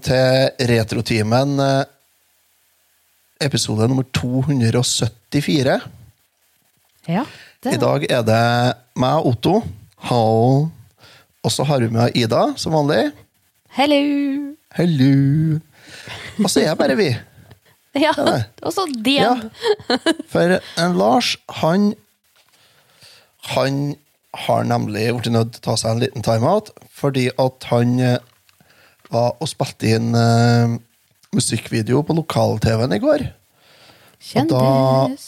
velkommen til Retrotimen, eh, episode nummer 274. Ja, I dag er det meg, Otto, Hal, og så har vi med Ida, som vanlig. Hello! Hello! Og så er jeg bare vi. Ja, og så de. Ja. For en Lars, han Han har nemlig blitt nødt til å ta seg en liten timeout, fordi at han eh, var og spilte inn uh, musikkvideo på lokal-TV-en i går. Kjendis.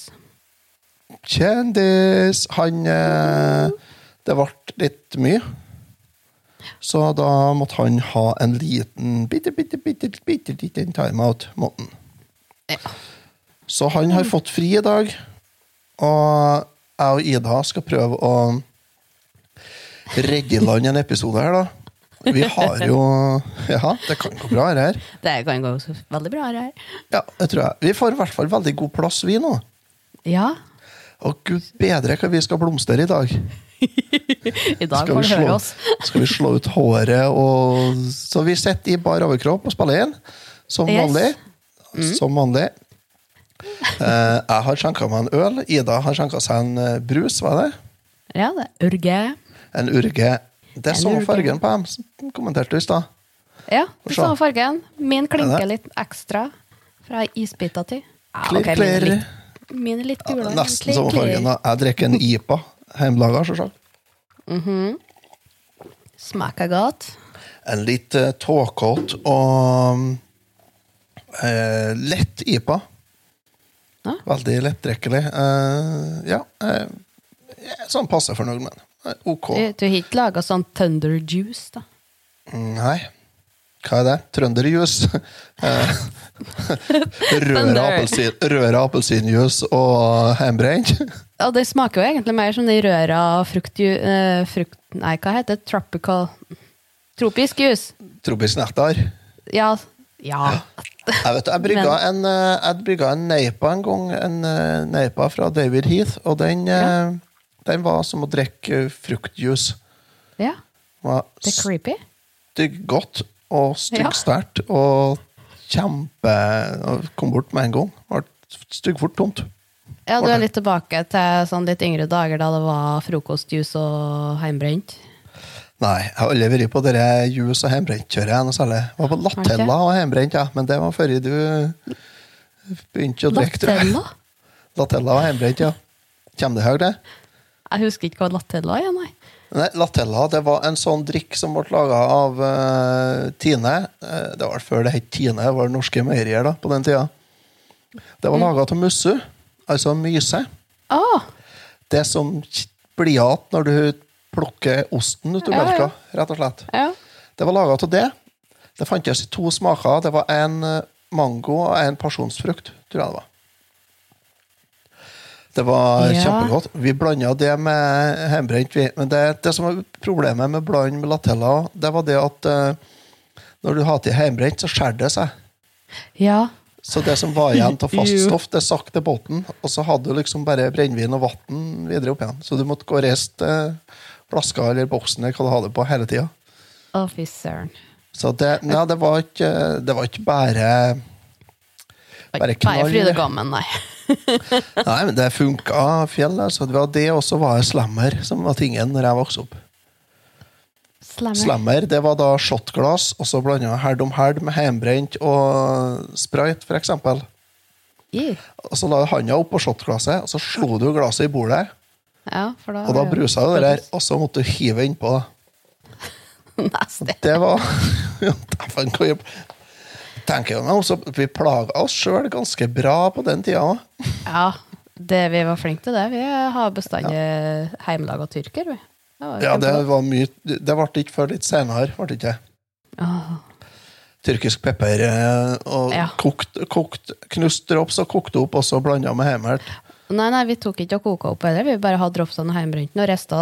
Kjendis! Han uh, Det ble litt mye. Så da måtte han ha en liten, bitte, bitte, bitte, bitte liten timeout. måtte han. Ja. Så han har fått fri i dag, og jeg og Ida skal prøve å redde i land en episode her, da. Vi har jo Ja, det kan gå bra, her. Det kan gå veldig bra her. Ja, det tror jeg. Vi får i hvert fall veldig god plass, vi nå. Ja, Og gud bedre hva vi skal blomstre i dag. i dag Skal får vi, slå, høre oss. skal vi slå ut håret og Så vi sitter i bar overkropp og spiller inn. Som Yes. vanlig. Som vanlig. Eh, jeg har skjenka meg en øl. Ida har skjenka seg en eh, brus. Hva er det? Ja, det er Urge. En urge. Det er samme fargen på dem, som kommenterte i stad. Ja, det er samme fargen. Min Er klinker litt ekstra fra isbita til. Ja, Klirr, ok, min er litt- Min er litt gulere. Nesten Klirr, samme fargen. da. Jeg drikker en IPA. Hjemmelaga, selvsagt. Smaker godt. En litt uh, tåkete og uh, lett IPA. Ja. Veldig lettdrikkelig. Uh, ja. uh, sånn passe fornøyd med den. Eh, OK. Du, du har ikke laga sånn Thunder Juice, da? Nei. Hva er det? Trønderjuice? Eh, Røra Thunder. appelsinjuice og hjemmebrent? Ja, det smaker jo egentlig mer som de røra frukt, eh, frukt... Nei, hva heter det? Tropical Tropisk juice. Tropisk nektar. Ja. Ja. Jeg vet, jeg brygga en, eh, jeg brygga en neipa en gang. En eh, neipa fra David Heath. Og den, eh, den var som å drikke fruktjuice. ja. Var Det er creepy. stygg godt og Ja. sterkt og kjempe og Kom bort med en gang. Ble styggfort tomt. Ja, du er litt tilbake til sånn litt yngre dager da det var frokostjuice og heimbrent. Nei, jeg har aldri vært på dere juice- og hjemmebrentkjøret. noe særlig. Jeg var på Latella og hjemmebrent, ja. men det var før du begynte å drikke. Latella? Latella og hjemmebrent, ja. Kommer det høyt, det? Jeg husker ikke hva Latella er, nei. Nei, Latella det var en sånn drikk som ble laga av uh, Tine. Uh, det var før det het Tine, det var norske meierier da, på den tida. Det var laga av mussu, altså myse. Ah, Det som blir igjen når du plukker osten ut av Ja, ja. melka, rett og slett. ja. Det var laga av det. Det fantes i to smaker. Det var en eh, mango og en pasjonsfrukt, tror jeg det var. Det var Ja. kjempegodt. Vi blanda det med hjemmebrent. Men det, det som var problemet med bland med Latella, det var det at uh, når du har til hjemmebrent, så skjærer det seg. ja. Så det som var igjen av fast faststoff, det sakk til båten. Og så hadde du liksom bare brennevin og vann videre opp igjen. Så du måtte gå og riste eh, flaska eller boksen eller hva du hadde på hele tida. Så det, nei, det, var ikke, det var ikke bare Bare Bare knall, fryd det. og gammen, nei. Nei, men det funka fjellet. Så Det var det også var slammer som var tingen når jeg vokste opp. Slammer. Slammer, det var da shotglass, og så blanda herd om herd med hjemmebrent og sprayt, for eksempel. Og så la du handa oppå shotglasset, og så slo du glasset i bordet, Ja, for da og da brusa det der, og så måtte du hive innpå. Det var Dæven, jeg tenker jeg meg også, Vi plaga oss sjøl ganske bra på den tida òg. Ja, det, vi var flinke til det. Vi har bestandig heimelaga tyrker, vi. Det var Ja, det var mye Det ble ikke før litt senere. Ble det ikke Oh. Tyrkisk pepper eh, og Ja. kokt, kokt knust drops og kokte opp, og så blanda med hjemmelt. Nei, nei, vi tok ikke og koka opp heller. Vi bare hadde dropsene hjemmebrent og resta,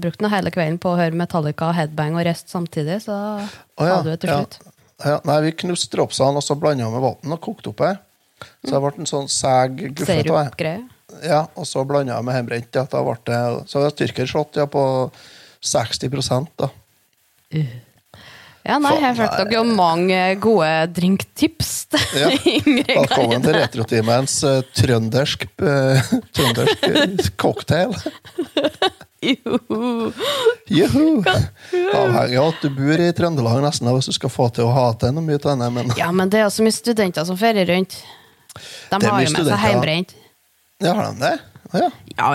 brukte hele kvelden på å høre Metallica, Headbang og rest samtidig, så oh, ja, hadde vi det til slutt. Ja, nei, vi knuste dropsene og så blanda med vann og kokte opp det. Så det ble en sånn seg guffet. av Ja, og så blanda jeg med hjemmebrent. Ja, da ble det, så det var tyrkershot ja, på 60 da. Ja, nei, jeg følte dere jo mange gode drinktips. Ja. Velkommen til Retrotimens uh, trøndersk, uh, trøndersk cocktail. Jo. Juhu! Avhengig av at du bor i Trøndelag nesten, hvis du skal få til å ha til noe mye av men Ja, men det er altså så mye studenter som ferier rundt. De har jo med seg hjemmebrent. ja, har de det? Ja. Ja,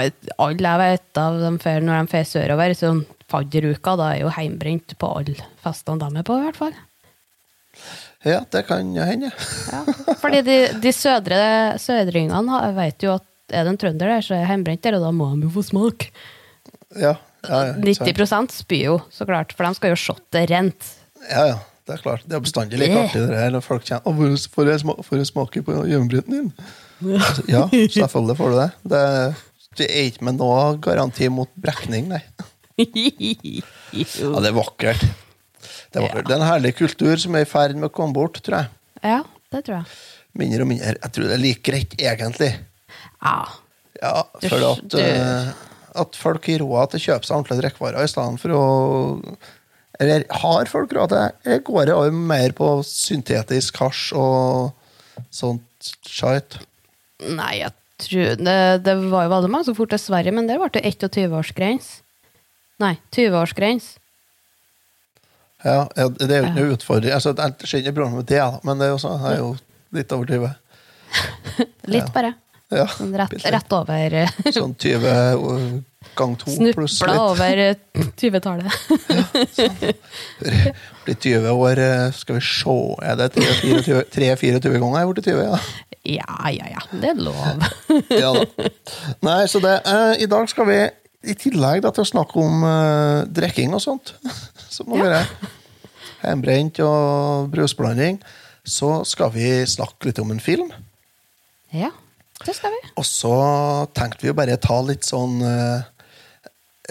alle jeg vet av de fer når de fer sørover, sånn fadderuka, da er jo hjemmebrent på alle festene de er på, i hvert fall. ja, det kan jo hende. Ja. Fordi de, de sødre sødringene vet jo at er det en trønder der, så er hjemmebrent der, og da må de jo få smak. Ja, ja, ja, 90 spyr jo, så klart, for de skal jo shotte rent. ja, ja, det er klart. Det er bestandig like artig det her når folk kjenner får du får jeg smake, får jeg smake på hjemmebrenten din? Ja, selvfølgelig får du det. Det, det er ikke med noe garanti mot brekning, nei. Ja, det er vakkert. Det er, vakkert. det er en herlig kultur som er i ferd med å komme bort, tror jeg. Ja, det tror jeg. Mindre og mindre. Jeg tror det er like greit, egentlig. Ja. Ja, Du- for at, du- eh, at folk har råd til å kjøpe seg ordentlige drikkevarer i stedet for å Eller har folk råd til det? Eller går det over mer på syntetisk hasj og sånt shit? Nei, jeg tror det, det var jo veldig mange som fort til Sverige, men der ble det 21-årsgrens. Nei, 20-årsgrens. Ja, ja, det er jo ikke noe utfordring. Altså, jeg skjønner problemet med det, men det er jo, så, det er jo litt over 20. Litt, bare. Ja, Sånn rett, rett over eh, Sånn 20 gang to pluss Snupla over eh, 20-tallet. Blir 20 år, eh, skal vi se Er det 3-24 ganger jeg er blitt 20? Ja. Ja, ja, ja. Det er lov. ja da. Nei, så det eh, I dag skal vi, i tillegg da, til å snakke om eh, drikking og sånt, som må Ja. være hjemmebrent og brusblanding, så skal vi snakke litt om en film. Ja, det skal vi. Og så tenkte vi å bare ta litt sånn eh,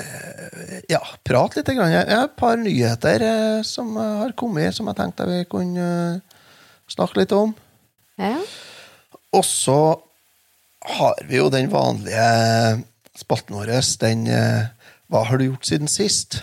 eh, Ja, prate litt. Grann. Jeg har et par nyheter eh, som har kommet, som jeg tenkte vi kunne snakke litt om. Ja. Og så har vi jo den vanlige spalten vår, den Hva har du gjort siden sist?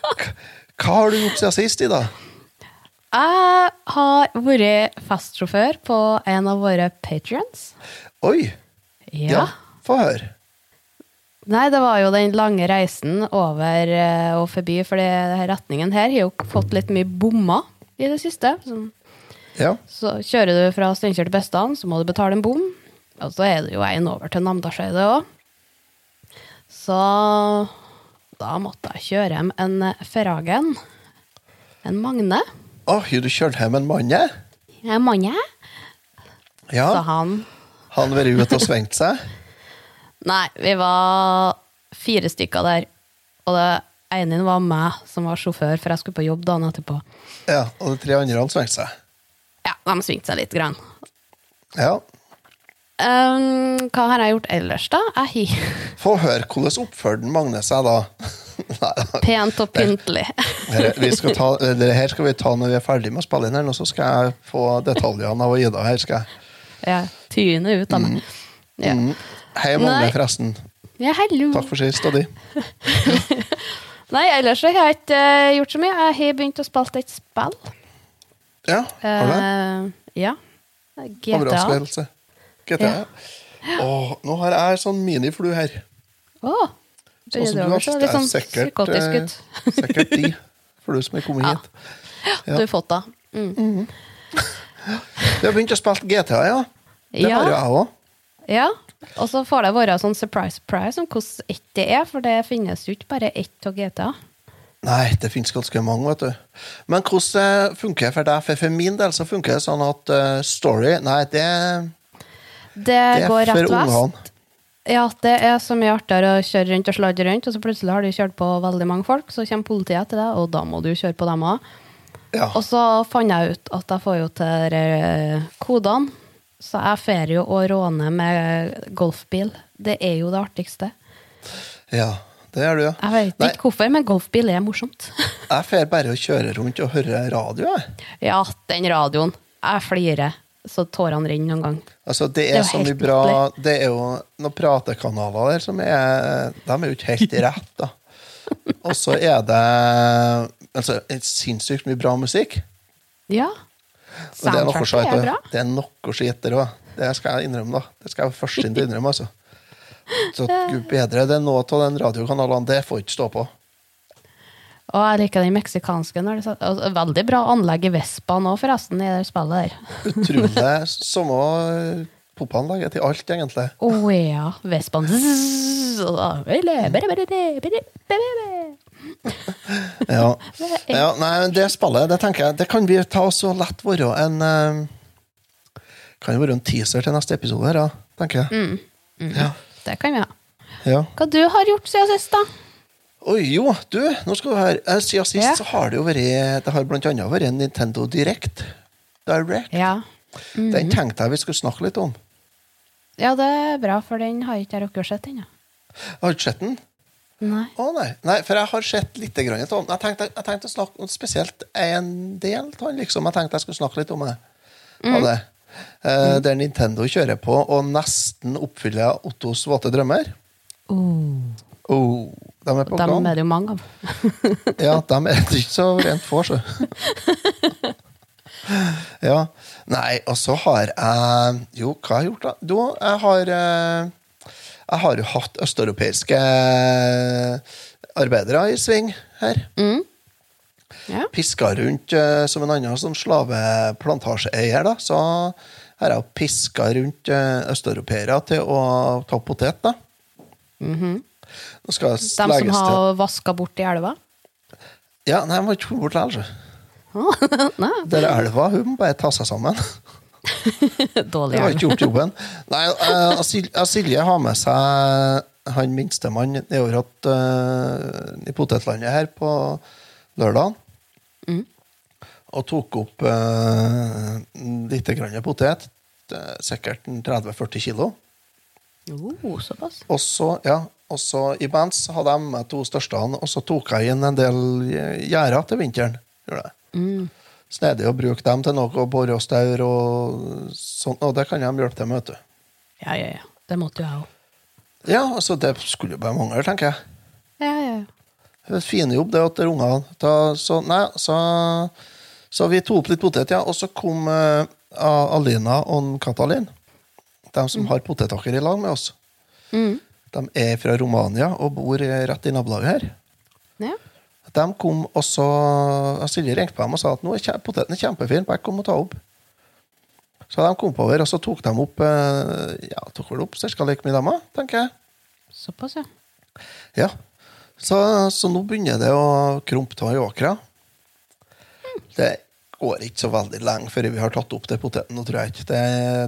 Hva har du gjort siden sist, Ida? Jeg har vært festsjåfør på en av våre patrions. Oi! Ja. Ja, få høre. Nei, det var jo den lange reisen over eh, og forbi, for denne retningen her har jo fått litt mye bommer i det siste. Sånn. Ja. Så kjører du fra Steinkjer til Bestan, så må du betale en bom. Og så er det jo en over til Namdalseidet òg. Så da måtte jeg kjøre hjem en Ferragen. En Magne. Å, har du kjørt hjem en Magne? En Magne. Så Ja. han Han vært ute og svingt seg? Nei, vi var fire stykker der. Og det ene var meg som var sjåfør, for jeg skulle på jobb dagen etterpå. Ja, og de tre andre hadde svingte seg? Ja, de svingte seg litt. Grann. Ja. Um, hva har jeg gjort ellers, da? Ehi. Få høre, hvordan oppførte Magne seg da? Nei, pent og pyntelig. Det her skal vi ta når vi er ferdig med å spille inn her, nå så skal jeg få detaljene av Ida her. skal jeg. Ja, tyne ut av meg. Ja. Mm. Hei, Magne, Nei. forresten. ja, hallo. Takk for sist, og de. Nei, ellers så har jeg ikke eh, gjort så mye. Jeg har begynt å spille et spill. Ja, har du det? Uh, ja. GTA. Overraskelse. GTA. Åh, nå har jeg sånn miniflue her. Å, Sånn som det du har. så Det er sånn sikkert, eh, sikkert de, for som er kommet Ja. hit. Du har fått det. Mm. Du har begynt å spille GTA, ja? Det Ja. har jo jeg òg. Ja. Og så får det være sånn surprise, surprise om hvordan ett det er, for det finnes jo ikke bare ett av GTA. Nei, det finnes ganske mange, vet du. Men hvordan eh, funker det for deg? For, for min del så funker det sånn at uh, story Nei, det, Det, det går rett vest. ungene. Ja, det er så mye artigere å kjøre rundt og sladre rundt, og så plutselig har du kjørt på veldig mange folk, så kommer politiet etter deg, og da må du kjøre på dem òg. Ja. Og så fant jeg ut at jeg får jo til eh, kodene, så jeg fer jo å råne med golfbil. Det er jo det artigste. ja, det gjør du, ja. Jeg vet Nei, ikke hvorfor, men golfbil er morsomt. jeg får bare å kjøre rundt og høre radio, jeg. Ja, den radioen. Jeg flirer så tårene renner noen gang. Altså, det Det er, er jo så mye bra. Det er jo noen pratekanaler der som er De er jo ikke helt rett, da. Og så er det altså, sinnssykt mye bra musikk. Ja. Det er Soundtracket er bra. Det er noe skit der òg. Det skal jeg innrømme, da. Det skal jeg først inn til å innrømme, altså. Så gud bedre. Det er noe av den radiokanalen, det får ikke stå på. Og jeg liker den meksikanske. Og veldig bra anlegg i Vespa nå, forresten, i det spillet der. Utrolig samme popanlegget til alt, egentlig. Å ja. Vespaen og. Ja. ja, nei, det spillet, det tenker jeg, det kan vi ta oss så lett være en eh, Kan jo være en teaser til neste episode her, tenker jeg. Ja. Det kan vi ha. ja. Hva du har gjort siden sist, da? Oi, jo, du, nå skal vi høre. Eh, Siden sist Ja. så har det jo vært Det har blant annet vært en Nintendo Direct. Direct. Ja. Den tenkte jeg vi skulle snakke litt om. ja, det er bra, for den har ikke jeg rukket å se ennå. Har du ikke sett den? Nei. Å nei. nei, for jeg har sett litt grann av den. Jeg tenkte, jeg tenkte å snakke om spesielt en del av den, liksom. Jeg tenkte jeg skulle snakke litt om det. Av det. Eh, Der Nintendo kjører på og nesten oppfyller Ottos våte drømmer. Oh, de er på Dem gang. er det jo mange av. Ja, dem er det ikke så rent få, så. Ja. Nei, og så har jeg Jo, hva har jeg gjort, da? Du, jeg har eh, Jeg har jo hatt østeuropeiske arbeidere i sving her. Ja. Piska rundt eh, som en annen sånn slaveplantasjeeier, da. Så har jeg piska rundt eh, østeuropeere til å ta potet, da. Nå skal De som legges til har vaska bort i elva? Ja, nei, hun var ikke bort så. Nei, Der elva, hun må bare ta seg sammen. dårlig Det har ikke gjort jobben. Nei, uh, Silje har med seg han minstemann nedover at, eh, i potetlandet her på lørdag. Og tok opp uh, litt grann potet. eh, Sikkert 30-40 kilo. Oh, såpass. Og så, ja, og så I bands hadde jeg med to største, og så tok jeg inn en del gjerder til vinteren. Gjorde jeg. Snedig å bruke dem til noe, bore og staur og sånt, og det kan de hjelpe til med, vet du. Ja, ja, ja. Det måtte jo jeg òg. Ja, altså, det skulle jo bare mangle, tenker jeg. Ja, ja, ja. Fin jobb, det, til ungene. Så, nei, så, så vi tok opp litt potet, ja, og så kom uh, Alina og Katalin, de som har potetakker i lag med oss. De er fra Romania og bor eh, rett i nabolaget her. ja. De kom, og så Silje ringte på dem og sa at nå er poteten kjempefin, bare kom og ta opp. Så de kom over, og så tok de opp eh, ja, tok vel opp ca. like mye, damer, tenker jeg. Såpass, ja. Ja. Så, så nå begynner det å krumpe av i åkra. Det går ikke så veldig lenge før vi har tatt opp det poteten. nå, tror jeg ikke. Det,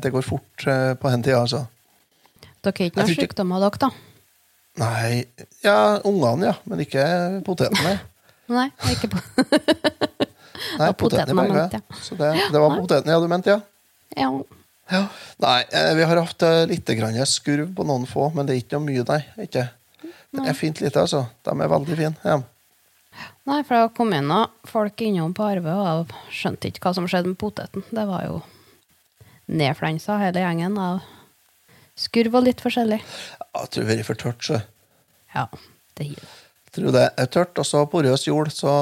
det går fort eh, på den tida, altså. Dere er ikke noen sykdommer, dere, da? Nei Ja, ungene, ja. Men ikke potetene. Nei, ikke på nei potetene er ment, ja. Så det, det var potetene ja, du mente, ja. Ja. ja. Nei, eh, vi har hatt eh, litt skurv på noen få, men det er ikke noe mye, nei. Ikke. Det er fint lite, altså. De er veldig fine. Ja. Nei, for det kom inn folk innom på Arve, og jeg skjønte ikke hva som skjedde med poteten. Det var jo nedflensa, hele gjengen, av skurv og litt forskjellig. Jeg tror det er for tørt, så. Ja, det gir det. Jeg tror det er tørt, og så porøs jord, så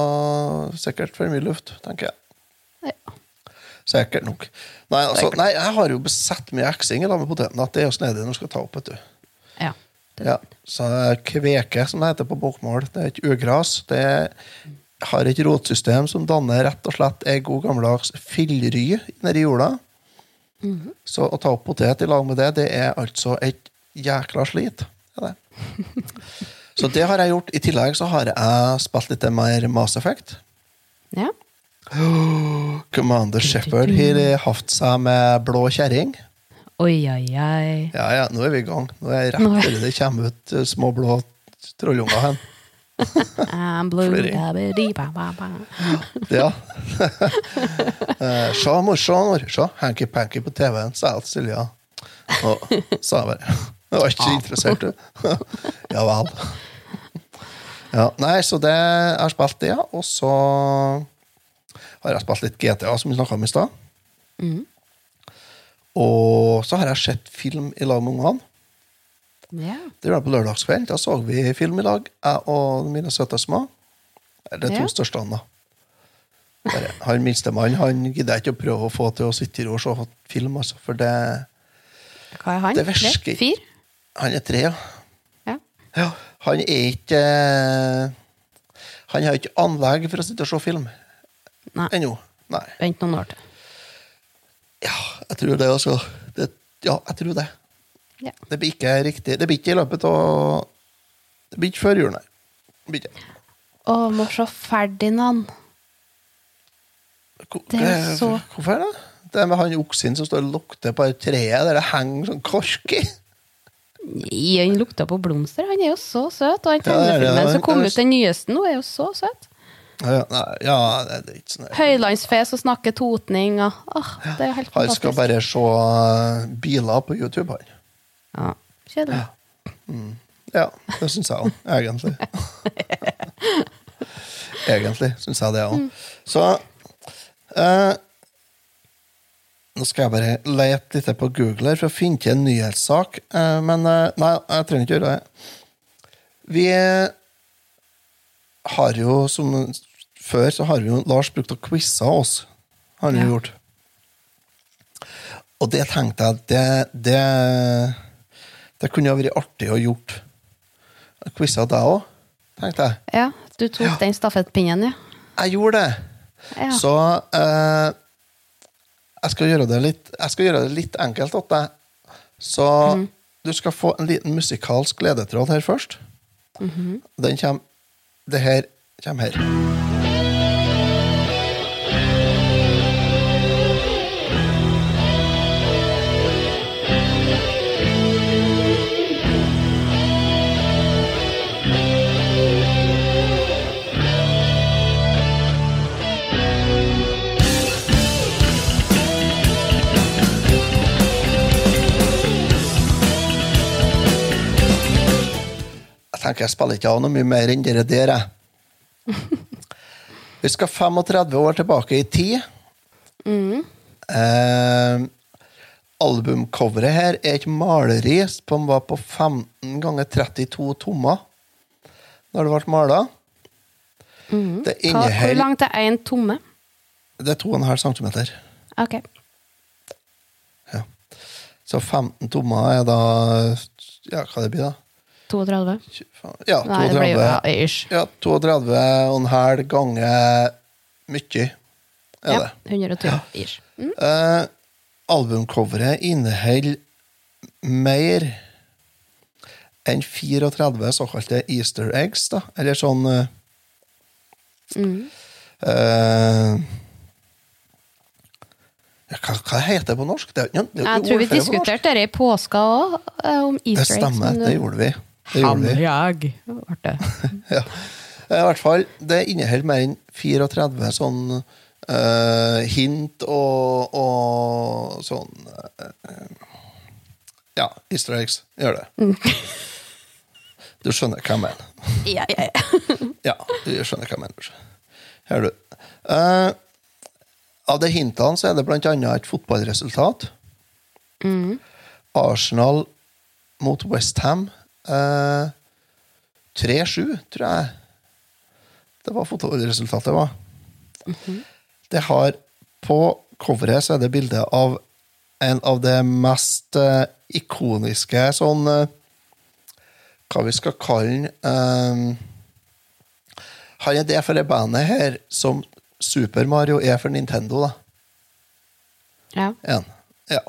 sikkert for mye luft, tenker jeg. Ja. Sikkert nok. Nei, altså, nei jeg har jo besett mye eksing i lag med poteten, at det er jo snedig når du skal ta opp, vet du. ja. Ja, så kveke, som det heter på bokmål, det er et ugras. Det har et rotsystem som danner rett og slett ei god gammeldags fillry nedi jorda. Så å ta opp potet i lag med det, det er altså et jækla slit. Det det. Så det har jeg gjort. I tillegg så har jeg spilt litt mer Mass Effect. ja. Commander Shepherd har hatt seg med blå kjerring. Oi, oi, oi. Ja, ja, nå er vi i gang. Nå er jeg rett før det kommer ut eh, små blå trollunger hen. I'm blue, Fløring. ba, ba, ba. Ja. Eh, Se. Se, hanky-panky på TV-en, sa jeg til Silja. Og sa bare. Jeg var ikke interessert, du. Ja vel. Ja, nei, så det jeg har spilt det, ja. Og så har jeg spilt litt GTA, som vi snakka om i stad. Og så har jeg sett film i lag med ungene. Ja. Det var på lørdagskveld. Da så vi film i lag, jeg og mine søte små. Eller to Ja. største, da. Han minstemann han gidder ikke å prøve å få til å sitte i ro og se film, altså, for det Hva er han? Det virker-? Fire? Han er tre, ja. Ja. ja. Han er ikke eh, Han har ikke anlegg for å sitte og se film Nei. ennå. Nei. Vent noen år til. Ja, jeg tror det, altså. Det, ja, jeg tror det. Ja. Det blir ikke riktig Det blir ikke i løpet av Det blir ikke før jul, nei. Det blir ikke. Å, Ferdinand. Hvor- Det er så- Hvorfor det? Det er med han oksen som står og lukter på det treet der det henger sånn kork i. Nei, Han lukta på blomster. Han er jo så søt. Og Ja, er tegnefilmen som kom ut, den nyeste nå, er jo så søt. Ja, nei, ja det er ikke sånn. Høylandsfe som snakker totning og åh, Det er helt Han skal bare se uh, biler på YouTube, han. Ja, Kjedelig. Ja, det syns jeg òg, egentlig. egentlig syns jeg det òg. Så eh, Nå skal jeg bare lete litt på Google for å finne til en nyhetssak. eh, men eh, nei, jeg trenger ikke gjøre det. Vi eh, har jo, som før, så har vi jo Lars brukt å quize oss. Har han Ja. gjort. Og det tenkte jeg det, det, det kunne ha vært artig å gjort. Quiza deg òg, tenkte jeg. Ja, du tok den stafettpinnen, ja. Jeg gjorde det. Ja. Så eh, jeg, skal gjøre det litt, jeg skal gjøre det litt enkelt til deg. Så Mhm. du skal få en liten musikalsk ledetråd her først. Mhm. Den kommer Det her kommer her. Tenker jeg spiller ikke av noe mye mer enn dere der, jeg. Vi skal 35 år tilbake i tid. Eh, albumcoveret her er et maleri som var på 15 ganger 32 tommer når det ble mala. Det Hva, hvor langt er én tomme? Det er 2,5 cm. Ok. Ja. Så 15 tommer er da Ja, hva det blir da? 32? 25, ja, Nei, det blir jo 32. ish. Ja, 32 og en halv ganger mye, er Ja, det. 120 ish. Mm. Eh, albumcoveret inneholder mer enn 34 såkalte easter eggs, da. Eller sånn eh, mm. uh, hva, hva heter det på norsk? Det det er Jeg tror vi det diskuterte det i påska òg, om easter eggs. stemmer, men det gjorde vi. Det gjorde de. Jeg ble det. Ja. Eh, I hvert fall, det inneholder mer enn 34 sånn uh, hint og, og sånn uh, Ja, easter eggs. Gjør det. Du skjønner hva jeg mener. Ja, ja, ja. Ja, du skjønner hva jeg mener. Her du. Uh, av de hintene så er det blant annet et fotballresultat. Arsenal mot Westham. Uh, 3-7, tror jeg. Det var fotoresultatet var. Det har På coveret så er det bilde av en av de mest eh, ikoniske sånn eh, Hva vi skal kalle den eh, Han er det for det bandet her som Super Mario er for Nintendo, da. ja. En. Ja.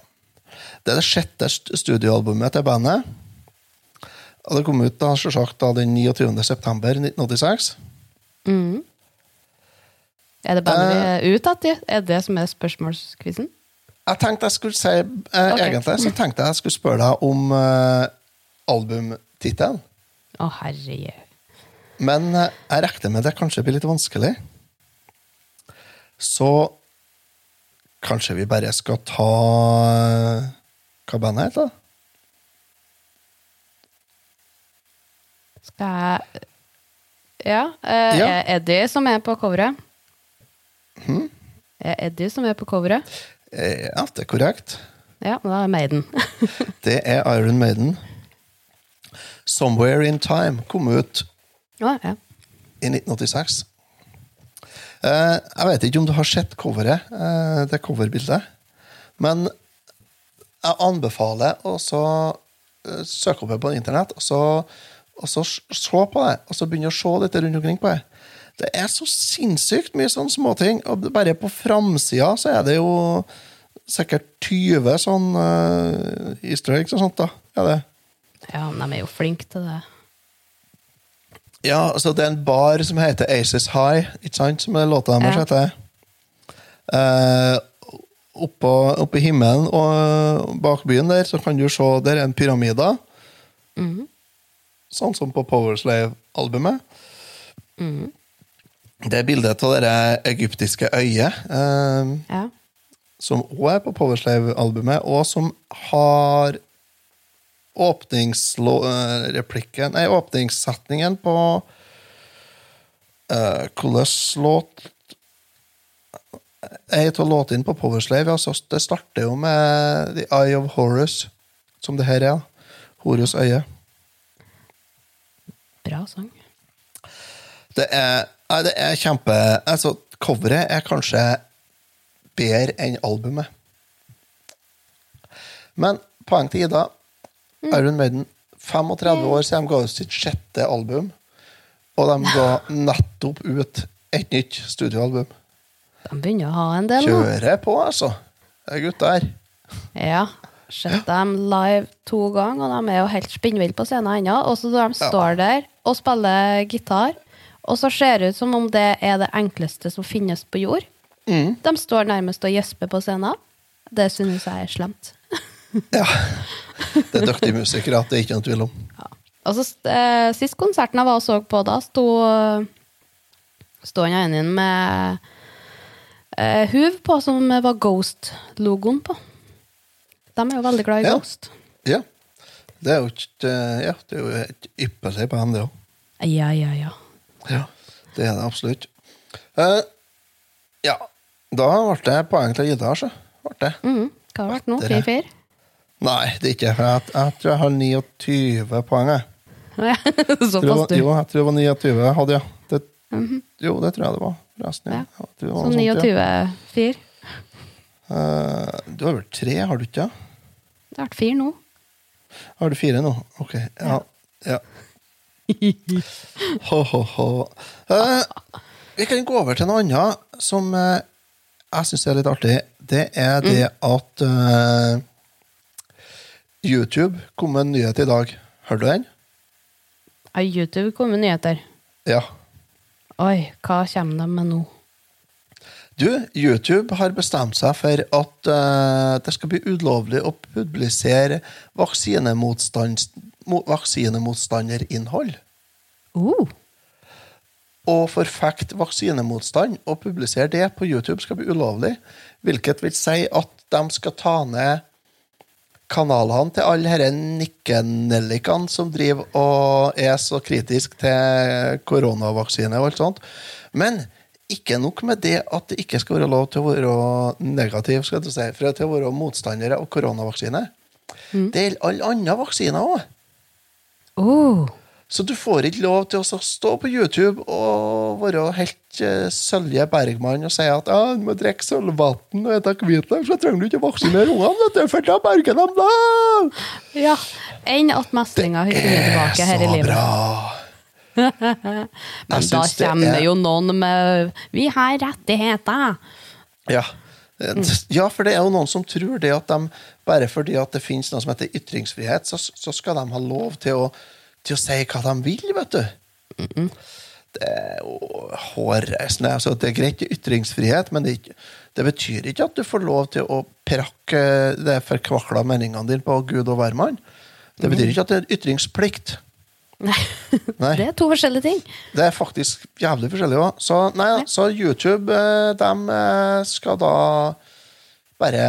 Det er det sjette studioalbumet til bandet. Og det kom ut da, selvsagt da, den 29. september 1986. Er det bandet vi er ute etter? Er det som er spørsmålskvisen? Jeg tenkte jeg skulle si eh, okay. Egentlig så tenkte jeg jeg skulle spørre deg om eh, albumtittelen. Å, herregud. Men eh, jeg regner med det kanskje blir litt vanskelig. Så kanskje vi bare skal ta eh, Hva bandet heter? Skal jeg Ja. eh, Ja. Er Eddie som er på coveret? Er Eddie som er på coveret? Eh, Ja, det er korrekt. Ja, da er Maiden. Det er Iron Maiden. 'Somewhere in Time' kom ut Ja, ja. i 1986. Eh, jeg vet ikke om du har sett coveret, eh, det coverbildet, men jeg anbefaler å så, eh, søke opp det på internett, og så, og så se på det, og så begynne å se litt rundt omkring på det. Det er så sinnssykt mye sånne småting, og bare på framsida så er det jo sikkert 20 sånn uh, easter eggs og sånt, da. Er det? ja, de er jo flinke til det. Ja, altså det er en bar som heter Aces High, ikke sant? Som er låta deres Ja. heter. Uh, oppå, oppe i himmelen og bak byen der, så kan du se der er en pyramide. Sånn som på Powerslave-albumet. Det er bildet av det egyptiske øyet, eh, Ja. som òg er på Powerslave-albumet, og som har åpningsreplikken Nei, åpningssetningen på uh, Hvordan låt Ei av låtene på Powerslave altså, Det starter jo med The Eye of Horus, som det her er. Horus øye. Bra sang. Det er, det er kjempe Altså, coveret er kanskje bedre enn albumet. Men poeng til Ida. Iron Maiden, 35 år siden de ga ut sitt sjette album. Og de ga nettopp ut et nytt studioalbum. De begynner å ha en del nå. Kjører på, altså. Det er gutter. Ja. Sett dem live to ganger, og de er jo helt spinnville på scenen ennå. Og så de står der og spiller gitar, og så ser det ut som om det er det enkleste som finnes på jord. De står nærmest og gjesper på scenen. Det synes jeg er slemt. Ja. Det er dyktige musikere, det er ikke noe tvil om. Og så eh, Sist konserten jeg var og så på, da sto Sto han ene med eh, huv på, som var Ghost-logoen på. De er jo veldig glad i Ja. Ghost. Ja. Det er jo ikke Ja, det er jo et ypperlig band, det òg. Ja, ja, ja. Ja, det er det absolutt. Uh, ja, da ble det poeng til Ida. Ble det. Mhm. Hva har det vært nå? 4-4? Nei, det er ikke for jeg, jeg tror jeg har 29 poeng. Jeg. Såpass, du. jo, jeg tror det var 29 jeg hadde, ja. Det, Jo, det tror jeg det var. Forresten, ja. Ja. Jeg det var Så noe sånt, ja. 29-4. Eh, du har vel tre, har du ikke? Det har vært fire nå. Har du fire nå? Ok. Ja. ja. Ho, ho, ho. Eh, vi kan gå over til noe annet som eh, jeg syns er litt artig. Det er det at eh, YouTube kom med en nyhet i dag. Hørte du den? Ja, YouTube kommer nyheter. Ja. Oi, hva kommer de med nå? Du, YouTube har bestemt seg for at uh, det skal bli ulovlig å publisere vaksinemotstanderinnhold. Uh, Å forfekte vaksinemotstand og publisere det på YouTube skal bli ulovlig. Hvilket vil si at de skal ta ned kanalene til alle disse nikkenellikene som driver og er så kritiske til koronavaksine og alt sånt. Men ikke nok med det at det ikke skal være lov til å være negativ, skal du si, for til å være motstandere av koronavaksine. Det gjelder alle andre vaksiner òg. Oh. Så du får ikke lov til å stå på YouTube og være helt uh, Sølje Bergmann og si at ja, du må drikke sølvvann og spise hvitløk, så trenger du ikke vaksinere ungene, for da berger de deg! Ja. Enn at meslinga funnet tilbake her i livet. Det er Så bra! Men da kommer er- jo noen med 'Vi har rettigheter'. Ja. ja, for det er jo noen som tror det at de bare fordi at det finnes noe som heter ytringsfrihet, så, så skal de ha lov til å, til å si hva de vil, vet du. Det er jo hårreisende. Altså, det er greit ytringsfrihet, men det ikke, Det betyr ikke at du får lov til å prakke de forkvakla meningene dine på Gud og hvermann. Det betyr ikke at det er ytringsplikt. Nei. Nei. Det er to forskjellige ting. Det er faktisk jævlig forskjellig òg. Så, så YouTube eh, de eh, skal da bare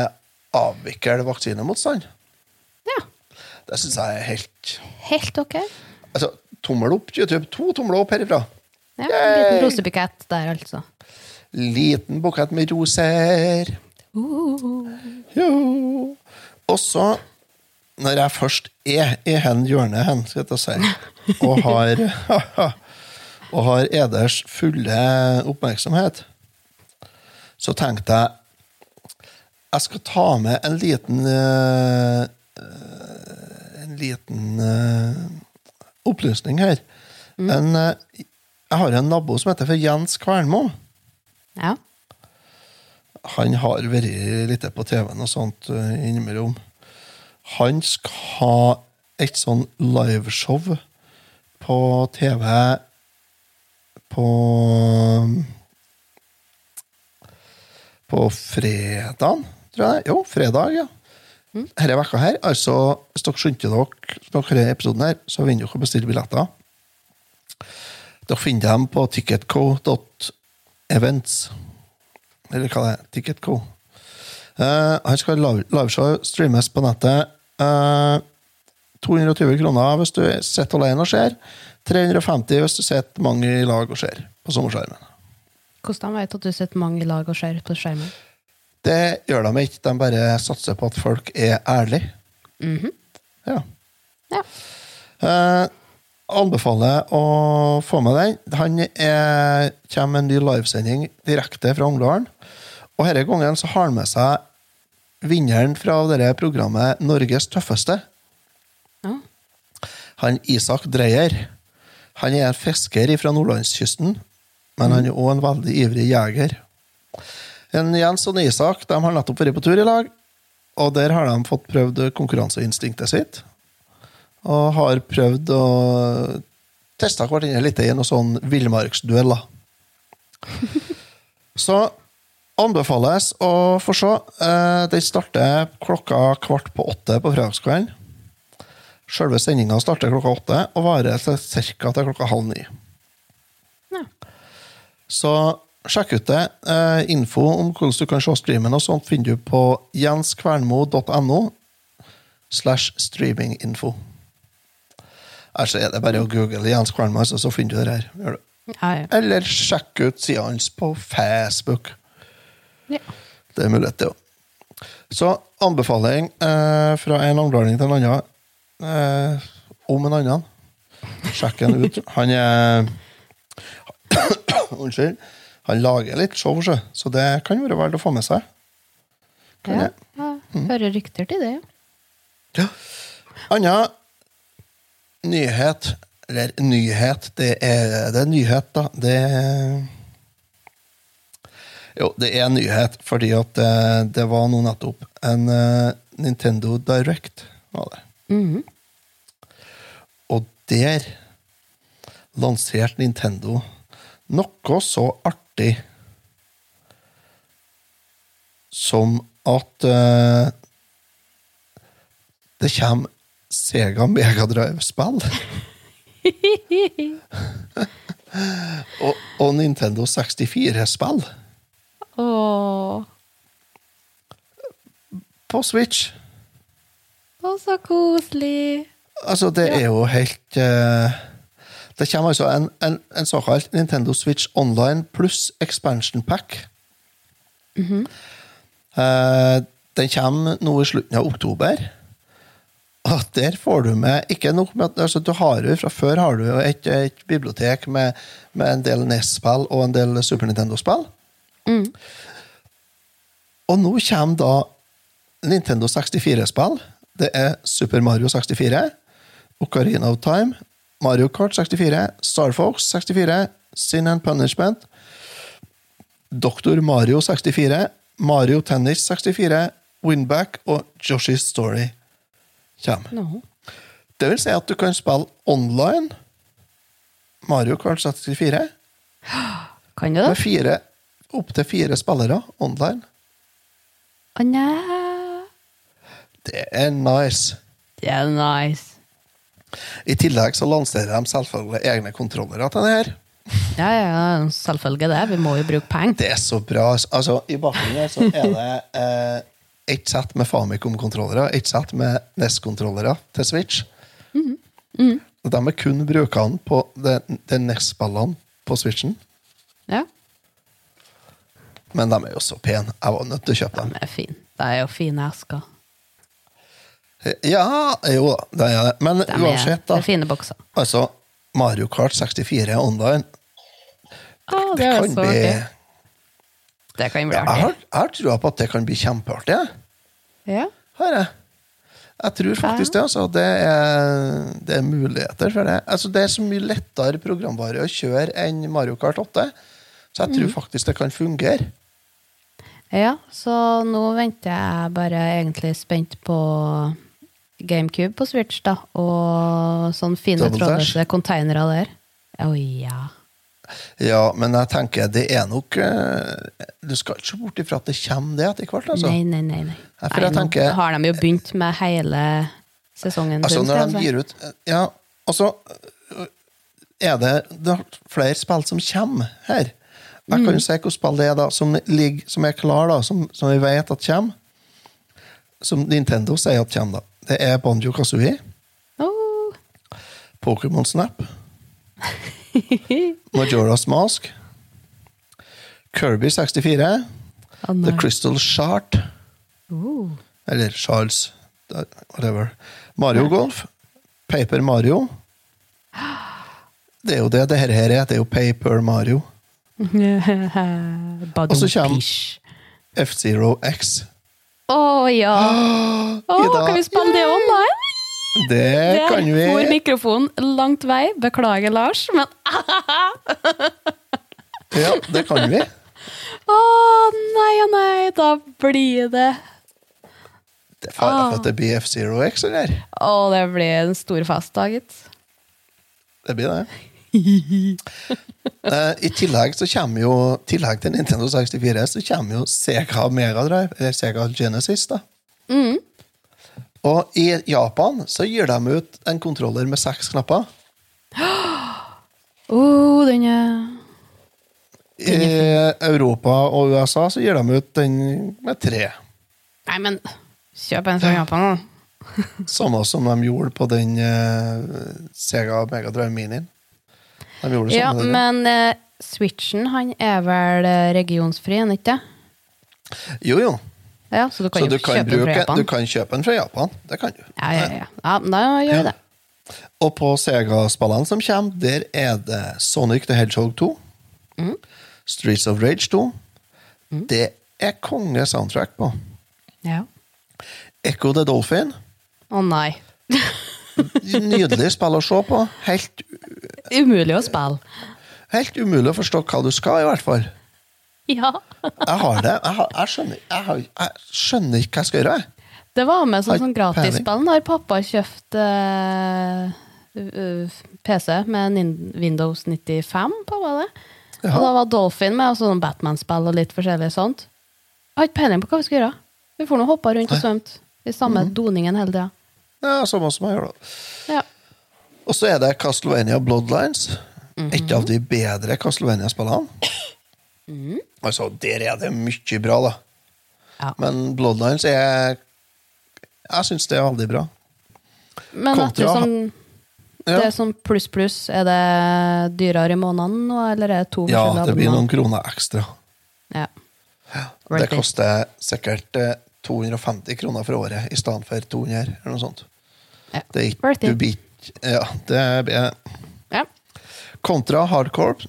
avvikle vaksinemotstand. Ja. Det syns jeg er helt Helt ok. Altså, tommel opp, YouTube. To tomler opp herifra. Ja, en liten rosebukett der, altså. Liten bukett med roser. Jo. Og så, når jeg først er i hen hjørnet hen, skal jeg si, og har og har eders fulle oppmerksomhet, så tenkte jeg jeg skal ta med en liten eh, En liten eh, opplysning her. En, eh, jeg har en nabo som heter for Jens Kvernmo. Ja. Han har vært litt på TV-en og sånt innimellom. Han skal ha et sånn liveshow på TV på På fredag, tror jeg. Jo, fredag, ja. Denne vekka her, altså, hvis dere skjønte dere denne episoden her, så vinner dere å bestille billetter. Dere finner dem på ticketco.events. Eller hva det er. Ticketco. Uh, han skal ha live- liveshow streames på nettet. Eh, 220 kroner hvis du sitter alene og ser. 350 hvis du sitter mange i lag og ser på sommerskjermen. Hvordan vet du at du sitter mange i lag og ser på skjermen? Det gjør de ikke. De bare satser på at folk er ærlige. Ja. Ja. Eh, anbefaler å få med den. Han er, kommer med en ny livesending direkte fra Ungdalen. Og denne gangen så har han med seg vinneren fra det programmet Norges tøffeste. Han Isak Dreyer. Han er en fisker fra nordlandskysten, men han er òg en veldig ivrig jeger. En Jens og Isak de har nettopp vært på tur i lag, og der har de fått prøvd konkurranseinstinktet sitt. Og har prøvd å teste hverandre litt i noen sånn villmarksdueller. Så anbefales å få se. Eh, Den starter klokka kvart på åtte på fredagskvelden. Selve sendinga starter klokka åtte og varer til ca. til klokka halv ni. Ja. Så sjekk ut det. Eh, info om hvordan du kan se streamen og sånt finner du på jenskvernmo.no slash streaminginfo. Ellers er det bare å google Jens Kvernmo, så så finner du det her. Gjør du. Ja, ja. Eller sjekk ut sida hans på Facebook. ja. Det er mulighet, det òg. Så anbefaling eh, fra en anglerling til en annen eh, om en annen. Sjekk den ut. Han er Unnskyld. Han lager litt show, så det kan være verdt å få med seg. Kan ja. jeg? ja. Hører rykter til det, ja. Ja. Anna nyhet Eller nyhet, det er det er nyhet, da. Det Jo, det er en nyhet, fordi at det, det var nå nettopp en uh, Nintendo Direct. Var det. Mhm. Og der lanserte Nintendo noe så artig som at uh, det kommer Sega Megadrive-spill. og, og Nintendo 64-spill på Switch. Å, så koselig. Altså, det er jo helt uh, Det kommer altså en, en, en såkalt Nintendo Switch Online pluss expansion pack. Eh, den kommer nå i slutten av oktober. Og der får du med Ikke nok med altså, du har jo Fra før har du et, et bibliotek med, med en del NES-spill og en del Super Nintendo-spill. Og nå kommer da Nintendo 64-spill. Det er Super Mario 64, Ocarina of Time, Mario Kart 64, Star Fox 64, Sin and Punishment, Doktor Mario 64, Mario Tennis 64, Winback og Joshi's Story kommer. No. Det vil si at du kan spille online Mario Kart 64 Kan du det? med fire, opptil fire spillere online. Å nei. Det er nice. Det er nice. I tillegg så lanserer de selvfølgelig egne kontrollere til det her. Ja, ja, selvfølgelig det. Vi må jo bruke penger. Det er så bra. Altså, I bakgrunnen her så er det eh, ett sett med Famicom-kontrollere, ett sett med NES-kontrollere til Switch. Og De er kun brukende på de, de NES-spillene på Switchen. Ja, Men de er jo så pene. Jeg var nødt til å kjøpe dem. de er fine. De er jo fine esker. Ja, jo da, det er det. Men De er, uansett, det da. er fine bokser. Altså, Mario Kart 64 online, Å, det, er kan så bli artig. Det kan bli Jeg har, artig. jeg har trua på at det kan bli kjempeartig. jeg. Ja. Har jeg. Jeg tror faktisk det. altså. Det er, det er muligheter for det. Altså, det er så mye lettere programvare å kjøre enn Mario Kart 8. Så jeg tror Mm. faktisk det kan fungere. ja, så nå venter jeg bare egentlig spent på GameCube på Switch, da. Og sånn fine trådløse containere der. Å ja. Ja, men jeg tenker det er nok eh, Du skal ikke bort ifra at det kommer det etter hvert. altså. Nei, nei, nei. nei. Nei tenker- har de jo begynt med hele sesongen. Altså, når de gir ut Ja, altså Er det, det er flere spill som kommer her? Jeg Mm. kan jo si hvilket spill det er da, som, ligger, som er klar da, som, som vi vet at kommer. Som Nintendo sier at kommer. da. Det er Banjo Kazooie, Åh. Pokémon Snap, Majora's Mask, Kirby 64, Oh, The. Crystal Shard, eller Charles, whatever. Mario Golf, Paper Mario. Det er jo det det her her er. Det er jo Paper Mario. Og så kommer- F-Zero X. Å ja! Å, kan vi spille det online? Det Der kan vi. for mikrofonen langt vei. Beklager, Lars, men Ja, det kan vi. Å nei og nei, da blir det Det er fare Ah. for at det blir F0X, eller? Å, det blir en stor fest, gitt. Det blir det. Eh, I tillegg så kommer jo tillegg til Nintendo 64 så kommer jo Sega Megadrive, eller Sega Genesis. da. Mm. Og i Japan så gir de ut en kontroller med seks knapper. Oh, den er I Europa og USA så gir de ut den med tre. Nei, men kjøp en fra Japan, da. Samme som de gjorde på den uh, Sega Megadrive Minien. De gjorde det Ja, men uh, Switchen, han er vel eh, regionsfri, er han ikke det? Jo, jo. Ja, så du kan Så du kan, kjøpe bruke, Japan. du kan kjøpe den fra Japan. Det kan du. Ja, ja, ja. ja da gjør vi Ja. det. Og på Sega-spillene som kommer, der er det Sonic the Hedgehog 2. Mm. Streets of Rage 2. Det er konge soundtrack på. Ja. Echo the Dolphin. Å nei. Nydelig spill å se på. Helt, Umulig å spille. helt umulig å forstå hva du skal, i hvert fall. Ja. Jeg har det. Jeg, har, jeg, skjønner, jeg, har, jeg skjønner ikke hva jeg skal gjøre. Det var med sånn, sånn gratisspill når pappa kjøpte eh, uh, PC med Windows 95 på, var det? Ja. Og da var Dolphin med, og sånn Batman-spill og litt forskjellig sånt. Jeg har ikke peiling på hva vi skal gjøre. Vi får nå hoppa rundt og svømt i samme mm. doningen hele tida. Ja, Samme som jeg gjør, da. Ja. Og så er det Castlevania Bloodlines. Et av de bedre Castlevania-spillene. Altså, Der er det mye bra, da. Ja. Men Bloodlines er Jeg syns det er veldig bra. Men Kontra- etter som Ja, det sånn pluss-pluss, er det dyrere i måneden nå, eller er det to ja det blir noen kroner ekstra. Ja. Det koster sikkert eh, 250 kroner for året i stedet for 200, eller noe sånt. Det er ikke du blir Ja, det er ja. Kontra Hardcorps.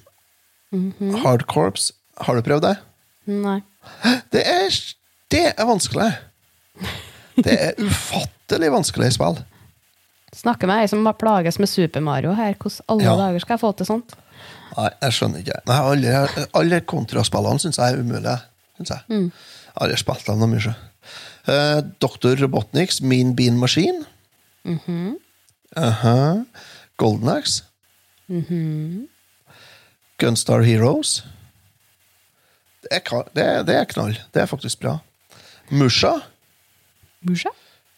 Mhm. Hardcorps, har du prøvd det? Nei. Det er, det er vanskelig. Det er ufattelig vanskelig spill. Snakker med ei som bare plages med Super Mario her. Hvordan alle Ja. dager skal jeg få til sånt? Nei, jeg skjønner ikke. Nei, alle, alle kontraspillene syns jeg er umulige. Synes jeg. Mm. aldri spilt dem mye. Uh, Dr. Robotniks Mean Bean Machine. Mhm. Aha. Golden Axe. Mhm. Gunstar Heroes. Det er, det, er- det er knall. Det er faktisk bra. Musha. Musha?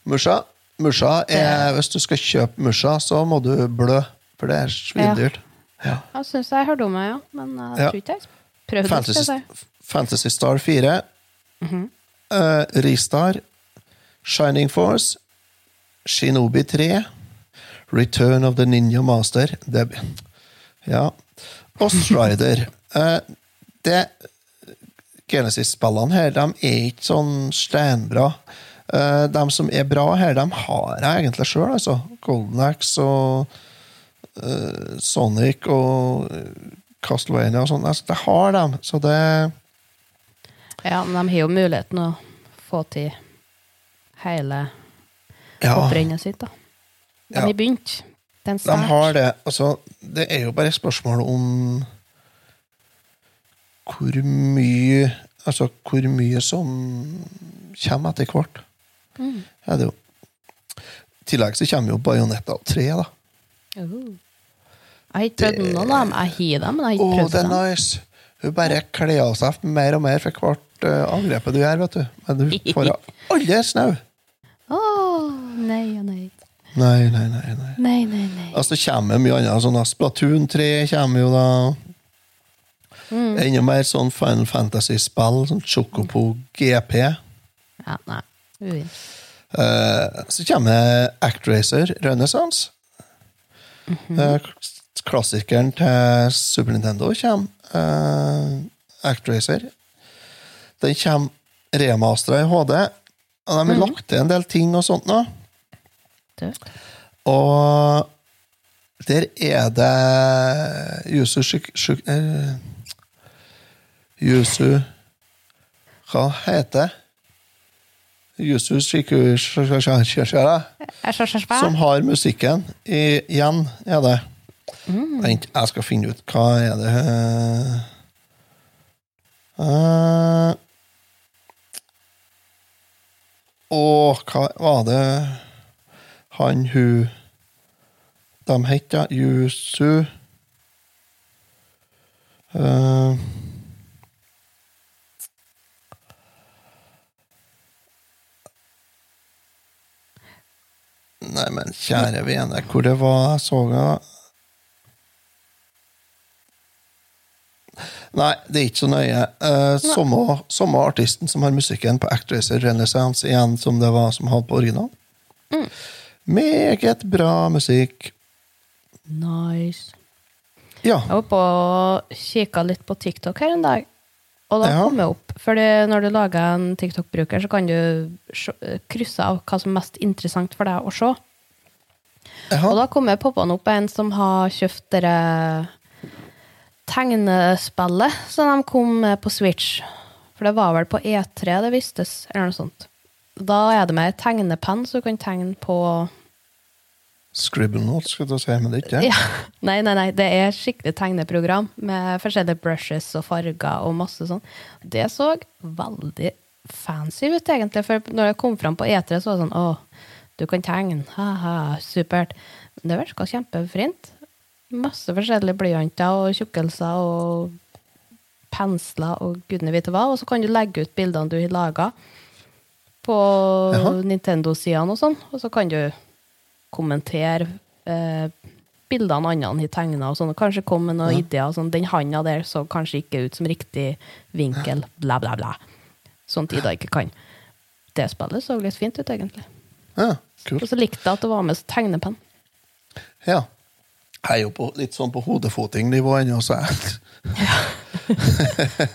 Musha. Musha er, Hvis du skal kjøpe musha, så må du blø, for det er svindyrt. Ja. Jeg syns jeg hørte om det, ja. Men jeg Ja. tror ikke jeg prøvde Fantasy, si. Fantasy Star 4. Mm -hmm. uh, Ristar. Shining Force. Shinobi 3. Return of the Ninja Master. Det, ja. Og Strider. Eh, Genesis-spillene her, de er ikke sånn steinbra. Uh, de som er bra her, de har jeg egentlig sjøl, altså. Golden Axe og eh, Sonic og eh, Castlevania og sånn. Altså, det har dem, så det Ja, men de har jo muligheten å få til hele Ja, hopprennet sitt, da. De Ja. begynt. Det er en de har det. Altså, det er jo bare et spørsmål om hvor mye Altså hvor mye som kommer etter hvert. Mm. Ja, det jo. I tillegg så kommer jo Bajonetta 3, da. Oh. Jeg har ikke prøvd noen av dem. Jeg har dem, men jeg har ikke prøvd det er nice! Hun bare kler av seg mer og mer for hvert uh, angrepet du gjør, vet du. Men du får aldri snau. Å, nei og nei. Nei, nei, nei. nei. Nei, nei, nei. Altså, det kommer mye annet. Sånn, da. Splatoon 3 kommer jo da. Mm. Enda mer sånn Final Fantasy-spill, sånn Chocopo GP. Ja, nei. Ui. Uh, så kommer Actracer Renaissance. Eh, klassikeren til Super Nintendo kommer. Uh, Actracer. Den kommer remastera i HD. Og de har lagt til en del ting og sånt nå. Du. Og der er det Yusu Shik... Shik eh, Yusu Hva heter? Yusu Shikushara, som har musikken. I, igjen er det. Vent, jeg skal finne ut. Hva er det uh, Og hva var det han, hun De heter. Yusu uh, Nei, men kjære vene, hvor det var jeg så det? Nei, det er ikke så nøye. Uh, samme, samme artisten som har musikken på Actracer Renaissance igjen som det var som hadde på original. Meget bra musikk. Nice. Ja. Jeg var på og kikka litt på TikTok her en dag. Og da Ja. kom jeg opp, fordi når du lager en TikTok-bruker, så kan du krysse av hva som er mest interessant for deg å se. Og da kom jeg poppa opp en som har kjøpt dere tegnespillet som de kom med på Switch. For det var vel på E3 det vistes, eller noe sånt. Da er det med ei tegnepenn, så du kan tegne på Scribble notes, skal du si, men det er ikke det. Ja. Nei, nei, nei, det er skikkelig tegneprogram med forskjellige brushes og farger og masse sånn. Det så veldig fancy ut, egentlig. For når jeg kom fram på E3, så var det sånn Å, du kan tegne. Ha-ha, supert. Men det virka kjempefint. Masse forskjellige blyanter og tjukkelser og pensler og gudene vite hva. Og så kan du legge ut bildene du har laga på Nintendo-sidene og sånn. Og så kan du kommentere eh, bildene andre har tegna, sånn, kanskje komme med noen ideer. Sånn, den handa der så kanskje ikke ut som riktig vinkel, bla, bla, bla. Sånt Ida ikke kan. Det spillet så litt fint ut, egentlig. Ja, Og så likte jeg at det var med tegnepenn. Ja. Jeg er jo på, litt sånn på hodefoting-nivå ennå, så jeg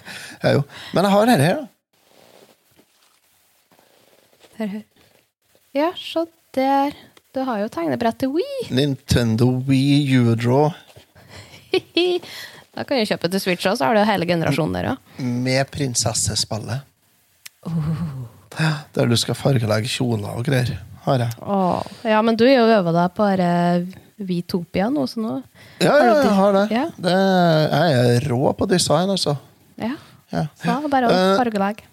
Jeg er jo. Men jeg har dette her, da. Her, her. Ja, se der. Du har jo tegnebrett til Wii. Nintendo Wii U-draw da kan du kjøpe til Switch også, så har du hele generasjonen der, òg. med prinsessespillet. Der du skal fargelegge kjoler og greier. Har jeg. Åh, ja, men du har jo øva deg på Vitopia nå, så nå Ja, ja, jeg har det. Ja. det. Jeg er rå på design, altså. Ja. Ja. Så bare å Eh, fargelegge.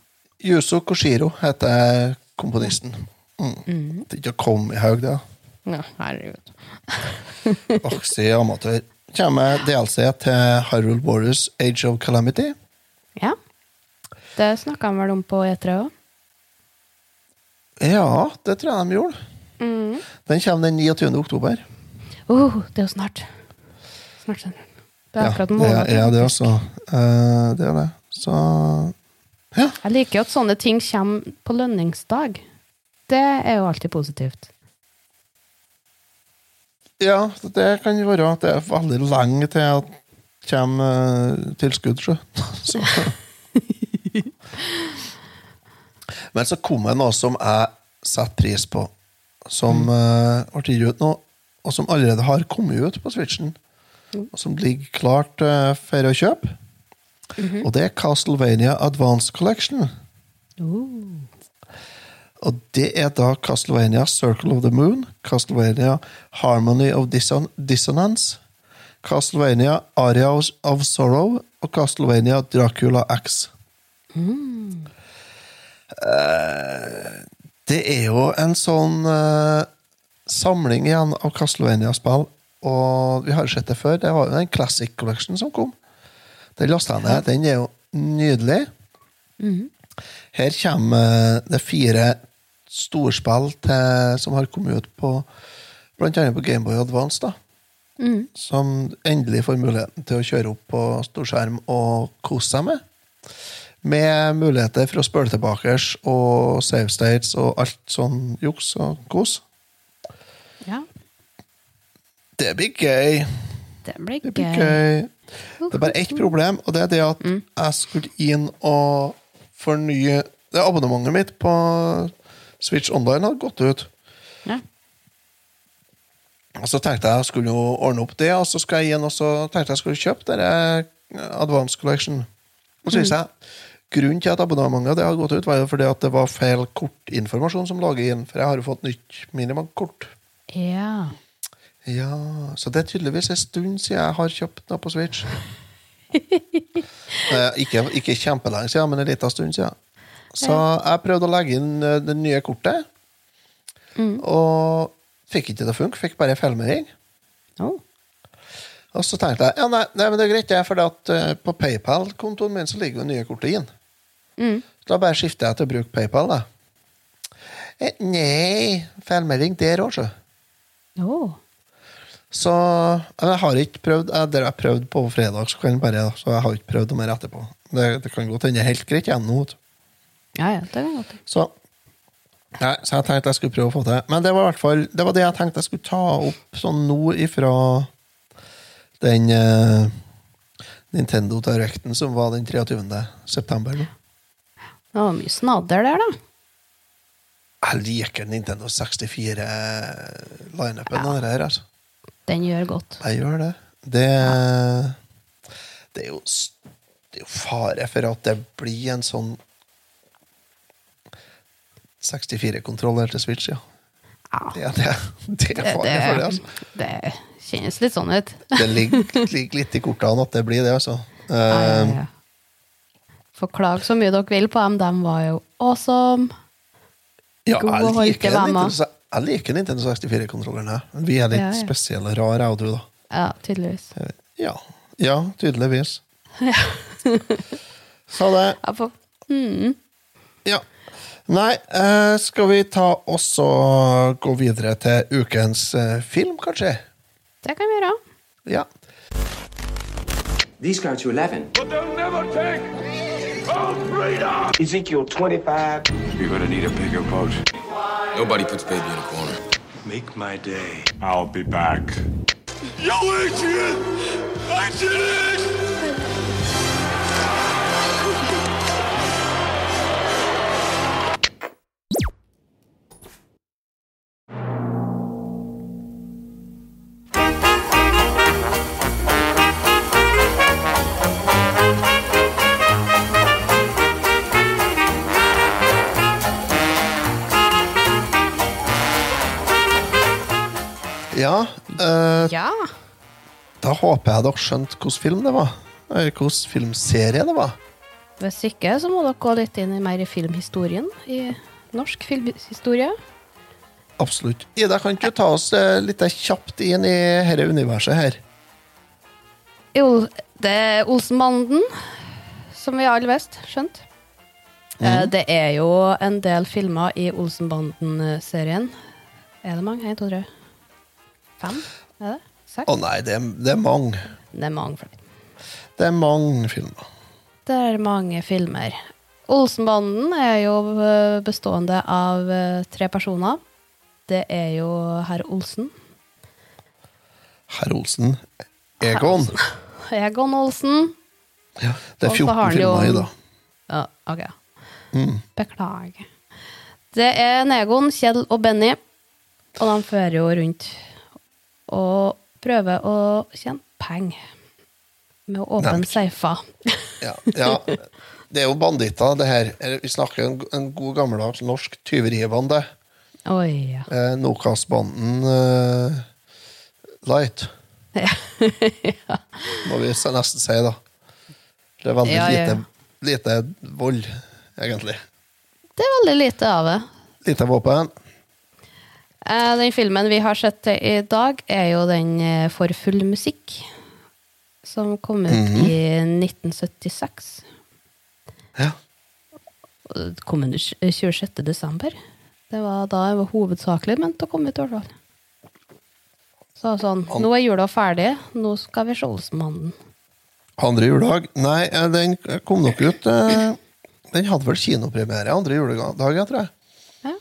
Yuzo Koshiro heter komponisten. Mm. Det er ikke kom i haug, det. Ja, herregud. Åh, si amatør. Kommer DLC til Hyrule Warriors Age of Calamity. Ja. Det snakka han vel om på E3 òg. Ja, det tror jeg de gjorde. Den kommer den 29. oktober. Oh, det er jo snart. Snart. sånn. Det er Ja, akkurat en det måned. er, er det, altså. Eh, det er det. Så ja. Jeg liker jo at sånne ting kommer på lønningsdag. Det er jo alltid positivt. Ja, det kan jo være at det er veldig lenge til at kommer eh, tilskudd. Så. Men så kom det noe som jeg setter pris på, som uh, ble gitt ut nå, og som allerede har kommet ut på Switchen, og som ligger klart uh, for å kjøpe. Og det er Castlevania Advance Collection. Og det er da Castlevania Circle of the Moon, Castlevania Harmony of Disson Dissonance, Castlevania Aria of- Sorrow og Castlevania Dracula X. Eh, det er jo en sånn eh, samling igjen av Castlevania-spill, og vi har jo sett det før. Det var jo en Classic Collection som kom. Den lasta jeg ned. Den er jo nydelig. Her kommer det fire storspill til, som har kommet ut på annet på Gameboy Advance. da. Som endelig får muligheten til å kjøre opp på storskjerm og kose seg med. Med muligheter for å spøle tilbake og save states og alt sånn juks og kos. Ja, Det blir gøy. det blir Det blir gøy. Det er bare ett problem, og det er det at jeg skulle inn og fornye det Abonnementet mitt på Switch Online hadde gått ut. Ja. Og så tenkte jeg jeg skulle ordne opp det, og så skal jeg igjen, og så tenkte jeg skulle kjøpe denne Advance Collection. Og så viser jeg Grunnen til at abonnementet det hadde gått ut, var jo fordi at det var feil kortinformasjon som lå inn, for jeg har jo fått nytt minibankkort. Ja. Ja, så det er tydeligvis en stund siden jeg har kjøpt noe på Switch. Eh, ikke, ikke kjempelenge siden, men en liten stund siden. Så jeg prøvde å legge inn eh, det nye kortet, og fikk ikke det til å funke. Fikk bare feilmelding. Oh. Og så tenkte jeg ja, nei, nei men det er greit, det, for på PayPal-kontoen min så ligger jo det nye kortet inn. Så da bare skifter jeg til å bruke PayPal. da. Eh, nei, feilmelding der òg, så. Oh. Så jeg har ikke prøvd jeg, jeg prøvde på fredag, så jeg bare Så jeg har ikke prøvd noe mer etterpå. Det, det kan godt hende helt greit igjen nå. Ja, ja, det kan godt. Så Nei, så jeg tenkte jeg skulle prøve å få til. Men det var i hvert fall Det var det jeg tenkte jeg skulle ta opp sånn nå ifra den eh, Nintendo Directen som var den 23. september. nå. Det var mye snadder der, da. Jeg liker Nintendo 64-lineupen Ja. det her, altså. Den gjør godt. Jeg gjør det. Det, det, er jo, det er jo fare for at det blir en sånn 64-kontroller til Switch, ja. Ja. Det, det, det for det, altså. det kjennes litt sånn ut. Det ligger, ligger litt i kortene at det blir det, altså. Uh, ja, Eh, ja. Forklag så mye dere vil på dem, de var jo awesome. ja, jeg liker. Nintendo, jeg liker Nintendo 64-kontrollerne. Men vi er litt Ja, ja. spesielle rare, jeg og du, da. Ja, tydeligvis. Ja, ja tydeligvis. Så det Ja, mm. Nei, eh, skal vi ta også gå videre til ukens eh, film, kanskje? Det kan vi gjøre. Ja. These go to 11. But they'll never take our freedom! Ezekiel 25. You're gonna need a bigger boat. Nobody puts baby in a corner. Make my day. I'll be back. Yo, Adrian! Adrian! Ja Uh, Ja. da håper jeg dere skjønte hvilken film det var. Eller hvilken filmserie det var. Hvis ikke, så må dere gå litt inn i mer i filmhistorien. I norsk filmhistorie. Absolutt. Ida, kan ikke du ta oss eh, litt kjapt inn i dette universet her? Jo, det er Olsenbanden, som vi alle visste. Skjønt. Mm. Det er jo en del filmer i Olsenbanden-serien. Er det mange? En, to, tre, fem? Er det? Seks? Å nei, det er, det er mange. Det er mange flere. Det er mange filmer. Det er mange filmer. Olsenbanden er jo eh, bestående av eh, tre personer. Det er jo herr Olsen. Herr Olsen. Egon. Egon Olsen. Ja, det er Og så har 14 filmer i, da. Ja, ok. Beklager. Det er Negon, Kjell og Benny, og de fører jo rundt og prøver å tjene penger med å åpne safer. Ja, ja. Det er jo banditter, det her. Vi snakker en, en god gammeldags norsk tyveribande. Oi, ja. Eh, Nokas-banden eh, Light, ja. må vi nesten si, da. Det er veldig Ja, ja, ja. Lite, lite vold, egentlig. Det er veldig lite av det. Lite våpen. Eh, Den filmen vi har sett til i dag, er jo den eh, For full musikk, som kom ut i 1976. Ja. Kom ut 26. desember. Det var da jeg var hovedsakelig ment å komme ut, i hvert fall. Så sånn, nå er jula ferdig, nå skal vi se Olsenmannen. Andre juledag? Nei, eh, den kom nok ut Den hadde vel kinopremiere andre juledag, jeg tror jeg. Ja.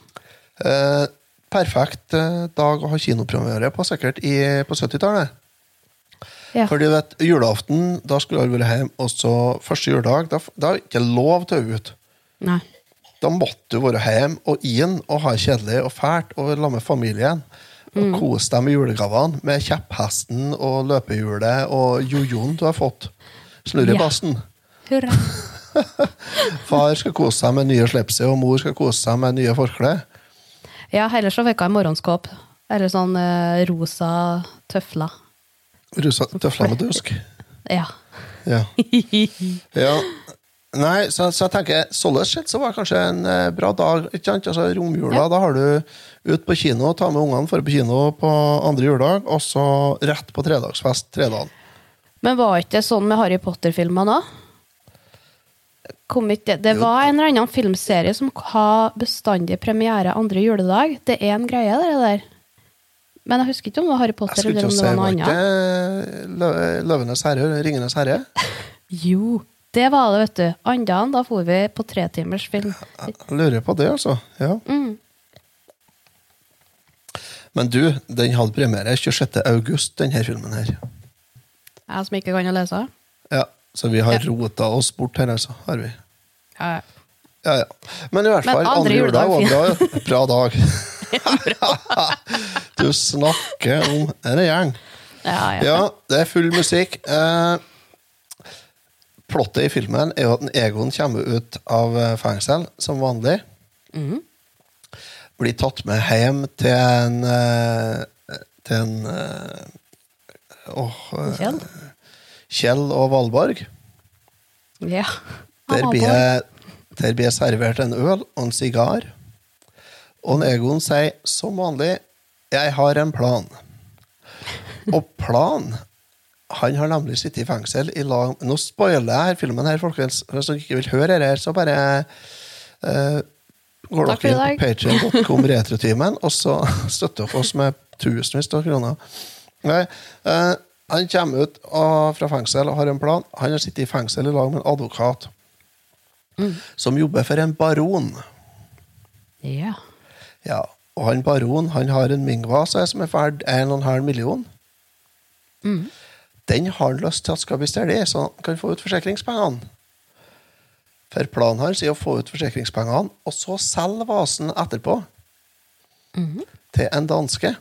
Perfekt eh, dag å ha kinopremiere på, sikkert i, på 70-tallet. Ja. For du vet, julaften, da skulle alle vært hjemme, og så første juledag, da, da er det ikke lov til å ut. Nei. Da måtte du være hjemme og inn og ha det kjedelig og fælt og la med familien. Og kose deg med julegavene, med kjepphesten og løpehjulet og jojoen du har fått. Snurrebassen. Hurra. Far skal kose seg med nye slipset, og mor skal kose seg med nye forkle. Ja, heller så fikk jeg morgenskåp. Eller sånn eh, rosa tøfler. Rosa tøfler med dusk. Ja. Ja. ja. Nei, så, så jeg tenker sånn sett så var det kanskje en eh, bra dag. ikke sant? Altså Romjula, Ja. da har du ut på kino, ta med ungene for på kino på andre juledag, og så rett på tredagsfest tredagen. Men var ikke det sånn med Harry Potter-filmene òg? Kom ikke, det var en eller annen filmserie som har bestandig premiere andre juledag. Det er en greie, det der. Men jeg husker ikke om det var Harry Jeg Potter skulle eller ikke om det var noe ikke annet. Lø- Løvenes herre, Ringenes herre? Jo, det var det, vet du. Andan, da for vi på tretimers film. Jeg lurer på det, altså. Ja. Mm. Men du, den hadde premiere 26. august, denne filmen her. Jeg som ikke kan å lese. Så vi har Ja. rota oss bort her, altså. Har vi. Ja, ja. Ja, ja. Men i hvert fall, andre andre juledag var bra, bra dag. du snakker om en gjeng. Ja, ja. Ja, det er full musikk. Eh, plottet i filmen er jo at Egon kommer ut av eh, fengsel som vanlig. Mm. Blir tatt med hjem til en eh, Til en eh, åh, oh, Kjell? Kjell og Valborg. Ja. Der blir jeg der blir jeg servert en øl og en sigar. Og Egon sier som vanlig 'Jeg har en plan'. Og plan Han har nemlig sittet i fengsel i lag Nå spoiler jeg her filmen her, folkens. Hvis dere ikke vil høre dette, så bare uh, går dere inn på patreon.com retrotimen, og så støtter dere oss med tusenvis av kroner. Nei, eh, han kommer ut fra fengsel og har en plan. Han har sittet i fengsel i lag med en advokat som jobber for en baron. Ja. Ja, og han baron han har en Mingva seg, som er verdt 1,5 million. Den har han lyst til at skal bli stjålet, så han kan få ut forsikringspengene. For planen hans er å få ut forsikringspengene, og så selge vasen etterpå. Til en danske.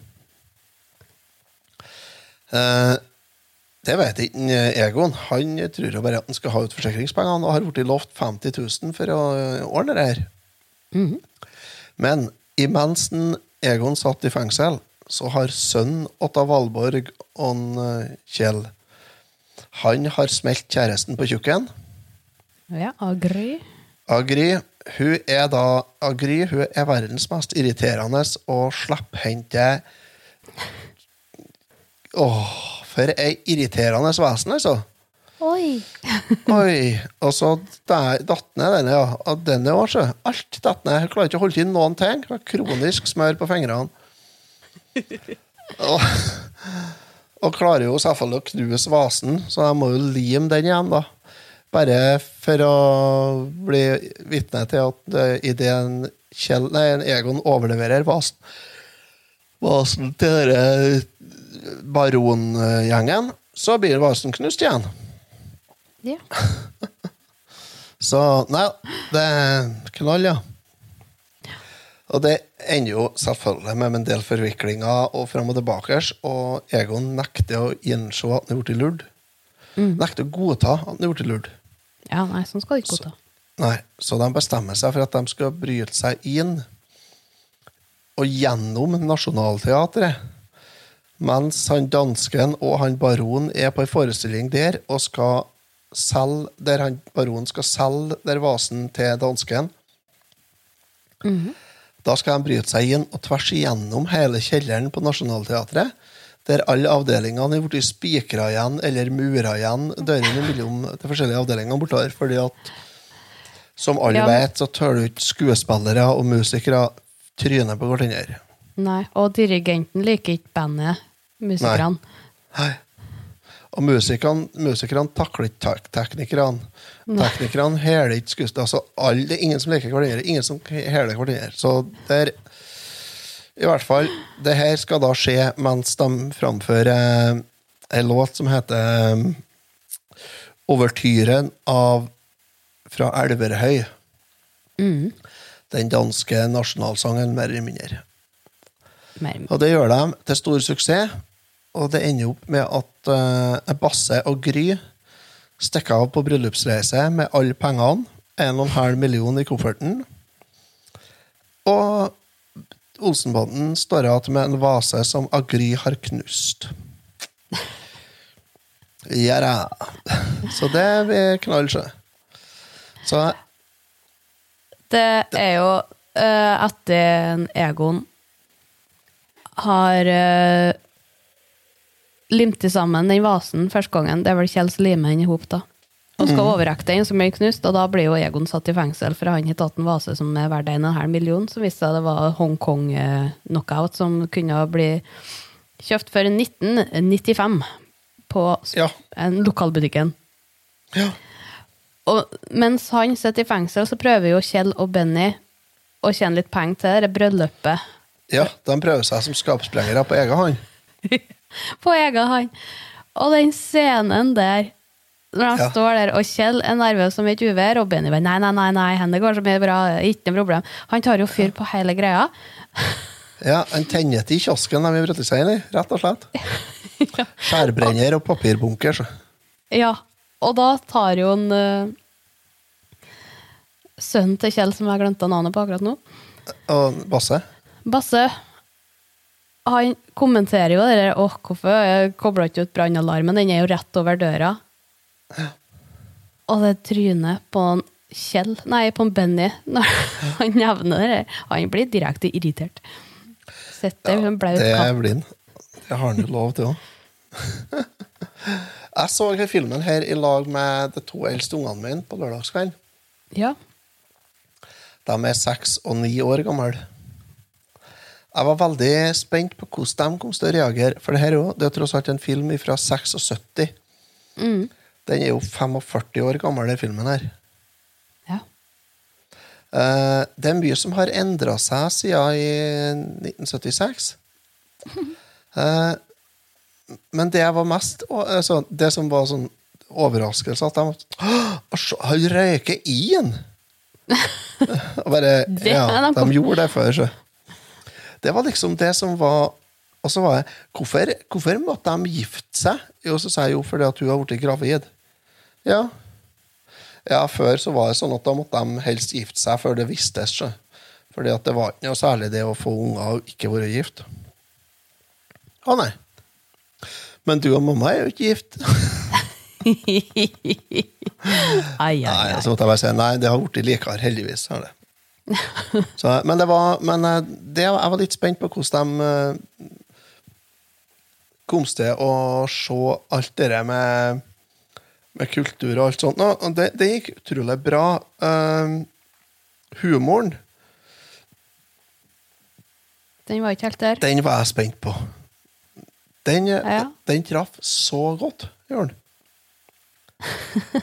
Eh, det vet ikke Egon. Han tror jo bare at han skal ha ut forsikringspengene, og har blitt lovt 50 000 for å eh, ordne det her. Men imens Egon satt i fengsel, så har sønnen Otta Valborg og eh, Kjell Han har smelt kjæresten på tjukken. Ja, Agri. Agri hun er da Agri hun er verdens mest irriterende og slepphendte Åh, for ei irriterende vesen, altså. Oi. Oi, og så datt ned denne, ja. Og denne òg, så. alt datt ned. Jeg klarer ikke å holde inn noen ting. Jeg har Kronisk smør på fingrene. Og, og klarer jo selvfølgelig å knuse vasen, så jeg må jo lime den igjen, da. Bare for å bli vitne til at uh, idet Egon overleverer vasen, vasen til denne barongjengen, så blir vasen knust igjen. Ja. Så nei, det er knall, ja. Og det ender jo selvfølgelig med en del forviklinger og fram og tilbake. Og Egon nekter å innse at han er blitt lurt. Nekter å godta at han er blitt lurt. ja, nei, sånn skal de ikke godta. Nei, så de bestemmer seg for at de skal bryte seg inn og gjennom Nationaltheatret. Mens han dansken og han baron er på en forestilling der og skal selge der han baronen skal selge der vasen til dansken. Da skal de bryte seg inn og tvers igjennom hele kjelleren på Nationaltheatret, der alle avdelingene er blitt spikra igjen eller mura igjen dørene mellom de forskjellige avdelingene bortover. fordi at som alle Ja. vet, så tør du ikke skuespillere og musikere trynet på hverandre. Nei, og dirigenten liker ikke bandet, musikerne. Nei. Og musikerne, musikerne takler ikke tek- teknikerne. Teknikerne hæler ikke skuespillere. Altså, alle, det er ingen som liker hverandre. Ingen som hæler hverandre. Så der I hvert fall, det her skal da skje mens de framfører en låt som heter um, Overtyren av fra Elverhøy. Den danske nasjonalsangen, mer eller mindre. Mer. Og det gjør de til stor suksess. Og det ender opp med at uh, Basse og Gry stikker av på bryllupsreise med alle pengene. 1,5 million i kofferten. Og Olsenbanden står igjen med en vase som Agry har knust. Ja da. Så det blir knall, sjø. Så Det er jo uh, etter en Egon har uh, limt sammen den vasen første gangen. Det er vel Kjell som limer den i hop, da. Og skal overrekke den som blir knust, og da blir jo Egon satt i fengsel, for han har tatt en vase som er verdt 1,5 million, som viste seg det var Hongkong-knockout, som kunne bli kjøpt for 1995 på Ja. lokalbutikken. ja. Og mens han sitter i fengsel, så prøver jo Kjell og Benny å tjene litt penger til det bryllupet ja, de prøver seg som skapsprengere på egen hånd. på egen hånd. Og den scenen der, når han Ja. står der, og Kjell er nervøs som et uvær, og Benny bare nei, nei, nei, nei, henne går så mye bra, ikke noe problem. Han tar jo fyr på hele greia. Ja, En tenner til i kiosken de i, rett og slett. Skjærbrenner og papirbunker. Så. Ja, og da tar jo en uh, sønnen til Kjell, som jeg glemte navnet på akkurat nå, Og Basse. Basse han kommenterer jo det der Åh, hvorfor kobla ikke ut brannalarmen? Den er jo rett over døra. Og det trynet på en Kjell, nei, på en Benny, når han nevner det han blir direkte irritert. Sitter ja, blaut Det er blir han. Det har han jo lov til òg. Jeg så denne filmen her i lag med de to eldste ungene mine på lørdagskvelden. Ja. De er seks og ni år gamle. Jeg var veldig spent på hvordan de kom til å reagere. For det her er jo, det er tross alt en film fra 76. Den er jo 45 år gammel, den filmen her. ja. Eh, det er mye som har endra seg siden i 1976. Eh, men det jeg var mest altså, Det som var sånn overraskelse, at de «Åh, se, Han røyker! Og bare, Det ja, de de gjorde det før, så. Det var liksom det som var Og så var jeg Hvorfor, hvorfor måtte de gifte seg? Jo, så sa jeg jo fordi at hun har blitt gravid. Ja. Ja, før så var det sånn at da måtte de helst gifte seg før det vistes. Så. Fordi at det var ikke noe særlig det å få unger og ikke være gift. Å nei. Men du og mamma er jo ikke gift. Ai, ai, Nei, så måtte jeg bare si nei, det har blitt likere, heldigvis. har det. Så, men det var, men eh, det, jeg var litt spent på hvordan de eh, kom til å se alt det der med, med kultur og alt sånt. Og det, det gikk utrolig bra. Uh, humoren, Den var ikke helt der. den var jeg spent på. Den, Ja. den traff så godt, den.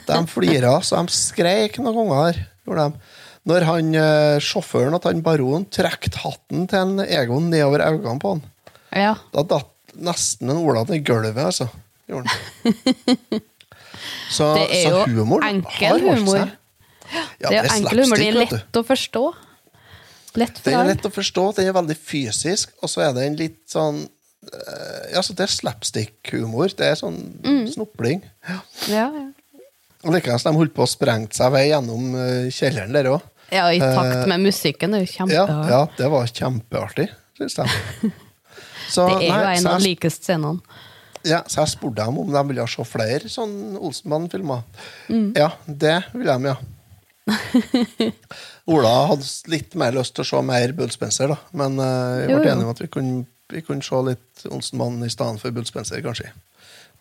De flira så de skreik noen ganger. Gjorde de. Når han, eh, sjåføren at han baron trekte hatten til en Egon nedover øynene på han, Ja. da datt nesten en Ola ned i gulvet, altså. Gjorde han. Så, Det er så jo enkel humor. Ja, det er jo enkel humor. Det er lett å forstå. Lett Den er lett å forstå, den er veldig fysisk, og så er den litt sånn eh, Ja, så det er slapstick-humor. Det er sånn Mm. snopling. Ja. Ja, ja. Og Likeens de holdt på å sprenge seg vei gjennom eh, kjelleren der òg. Ja, i takt med musikken. Det er jo Ja, kjempe... ja, det var kjempeartig, syns jeg. Så, Det er jo nei, en av de likeste scenene. ja, så jeg spurte dem om de ville se flere sånn Olsenmann-filmer. Mm. Ja, det ville de, ja. Ola hadde litt mer lyst til å se mer Bull Spencer, da. Men uh, vi ble enige om at vi kunne, vi kunne se litt Olsenmann i stedet for Bull Spencer, kanskje.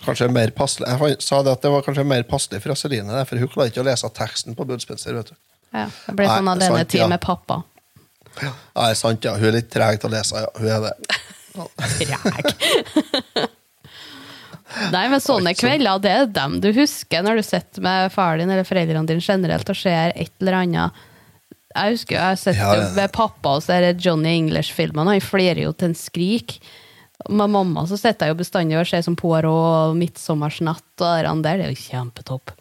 Kanskje mer passelig. Jeg sa det at det var kanskje mer passelig for Celine, for hun klarer ikke å lese teksten på Bull Spencer. vet du. Ja, det ble sånn av denne alenetid ja. med pappa. Ja, det er sant, ja. Hun er litt treg til å lese, ja. Hun er det. Treg. Nei, men sånne kvelder, det er dem du husker når du sitter med far din eller foreldrene dine generelt og ser et eller annet. Jeg husker jeg sitter Ja, med pappa og ser Johnny English-filmene, han flirer jo til en skrik. Med mamma så sitter jeg jo bestandig og ser som Poirot og Midtsommersnatt og det der, det er jo kjempetopp.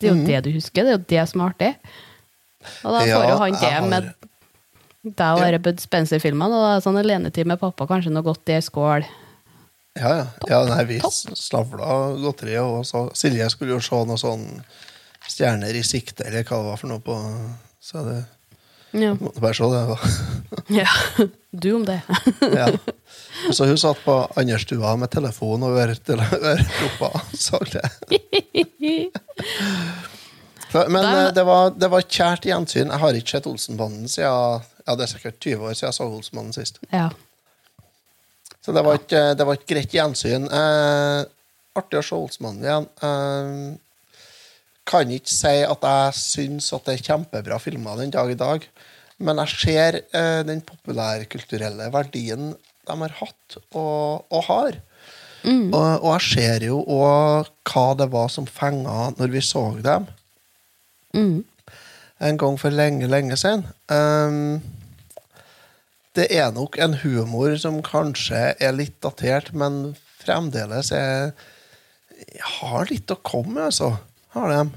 Det er jo det du husker, det er jo det som er artig. Og da. Får jo han det med deg og ja. Bud Spencer-filmene, og da er sånn alenetid med pappa, kanskje noe godt i ei skål. Ja, ja. ja nei, vi Topp. slavla godteri, og så Silje skulle jo se noe sånn Stjerner i sikte, eller hva det var for noe på Så det Ja. måtte bare se det. da. ja. Du om det. Ja. Så hun satt på andrestua med telefon tele- ørepropper. og Så det. Men Der- eh, det var, det var kjært gjensyn. Jeg har ikke sett Olsenbanden siden ja, det er sikkert 20 år siden jeg så Olsenbanden sist. ja. Så det var et, det var et greit gjensyn. Eh, artig å se Olsenbanden igjen. Eh, kan ikke si at jeg syns at det er kjempebra filmer den dag i dag, men jeg ser eh, den populærkulturelle verdien de har hatt og, og har. Og, og jeg ser jo òg hva det var som fenga når vi så dem Mm. en gang for lenge, lenge siden. Um, det er nok en humor som kanskje er litt datert, men fremdeles er har litt å komme med, altså. Har dem.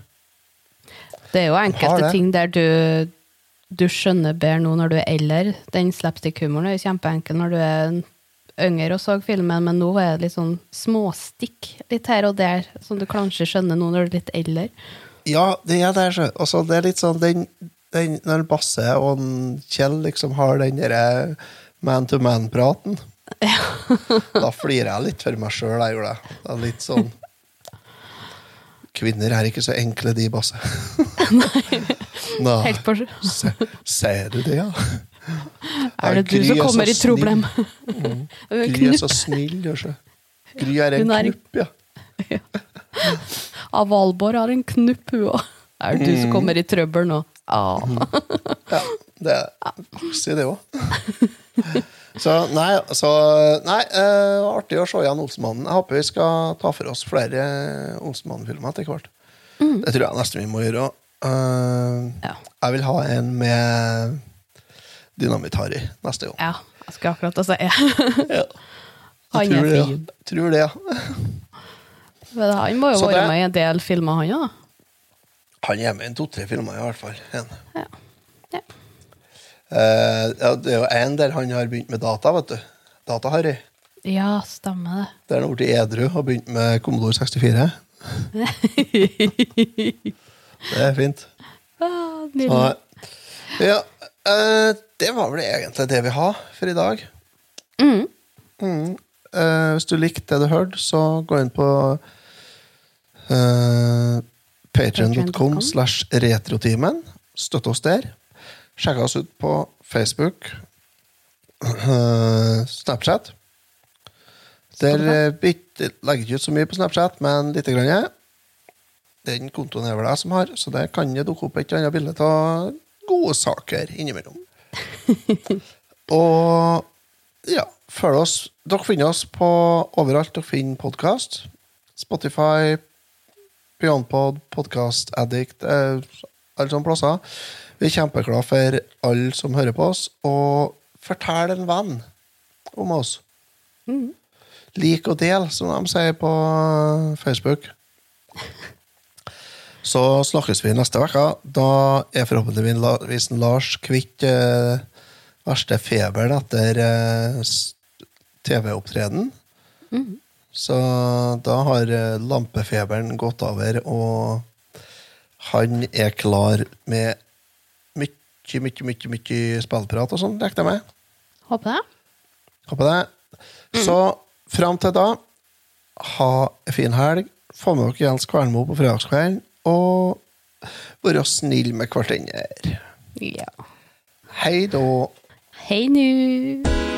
Det er jo enkelte ting der du, du skjønner bedre nå når du er eldre. Den slapstick-humoren er jo kjempeenkel når du er yngre og så filmen, men nå er det litt sånn småstikk litt her og der, som du kanskje skjønner nå når du er litt eldre. Ja, det er det. så. Altså, det er litt sånn den, den, Når Basse og Kjell liksom har den derre man-to-man-praten, da flirer jeg litt for meg sjøl. Jeg gjorde det. Det er litt sånn Kvinner er ikke så enkle, de, Basse. Nei. Helt på Se, ser du det, ja? Er det du som er kommer i problem? Mm. Gry er så snill, gjør seg. Gry er en knupp, knupp, ja. Av Valborg har en knupp, hua. Er det du Mm. som kommer i trøbbel nå? Ah. ja det Si det òg. Så nei, så, nei uh, artig å se igjen Olsenmannen. Jeg håper vi skal ta for oss flere Olsenmannen-filmer etter hvert. Det tror jeg nesten vi må gjøre. Uh, Ja. Jeg vil ha en med Dynamitt-Harry neste gang. ja, jeg skulle akkurat å si Ja. Han Jeg er tror det, fin. ja. Tror det, ja. Han må jo være med i en del filmer, han òg. Han er med i to-tre filmer, i hvert fall. Ja. Ja. Uh, det er jo en der han har begynt med data, vet du. Data-Harry. ja, stemmer det. Der han har blitt edru og begynt med Commodore 64. Det er fint. Ah, Så, ja, uh, det var vel egentlig det vi har for i dag. Mm. Mm. Uh, hvis du likte det du hørte, så gå inn på uh, patreon.com Patreon.com. slash retrotimen. Støtt oss der. Sjekk oss ut på Facebook, uh, Snapchat. Der eh, jeg legger ikke ut så mye på Snapchat, men lite grann. Den kontoen er vel jeg som har, så det kan det dukke opp et eller annet bilde av gode saker innimellom. Og ja, følg oss. Dere finner oss på overalt dere finner podkast. Spotify, Beyondpod, Podcast Addict, eh, alle sånne plasser. Vi er kjempeklare for alle som hører på oss, og fortell en venn om oss. Lik og del, som de sier på Facebook. Så snakkes vi neste uke. Da er forhåpentligvis Lars kvitt eh, verste feberen etter eh, TV-opptreden. Så da har eh, lampefeberen gått over, og han er klar med mye, mye, mye, mye spillprat og sånn, regner jeg med. Håper det. Håper det. Så fram til da, ha en fin helg. Få med dere Jens Kvernmo på fredagskvelden, og være snill med hverandre. Ja. Hei da. Hei nu!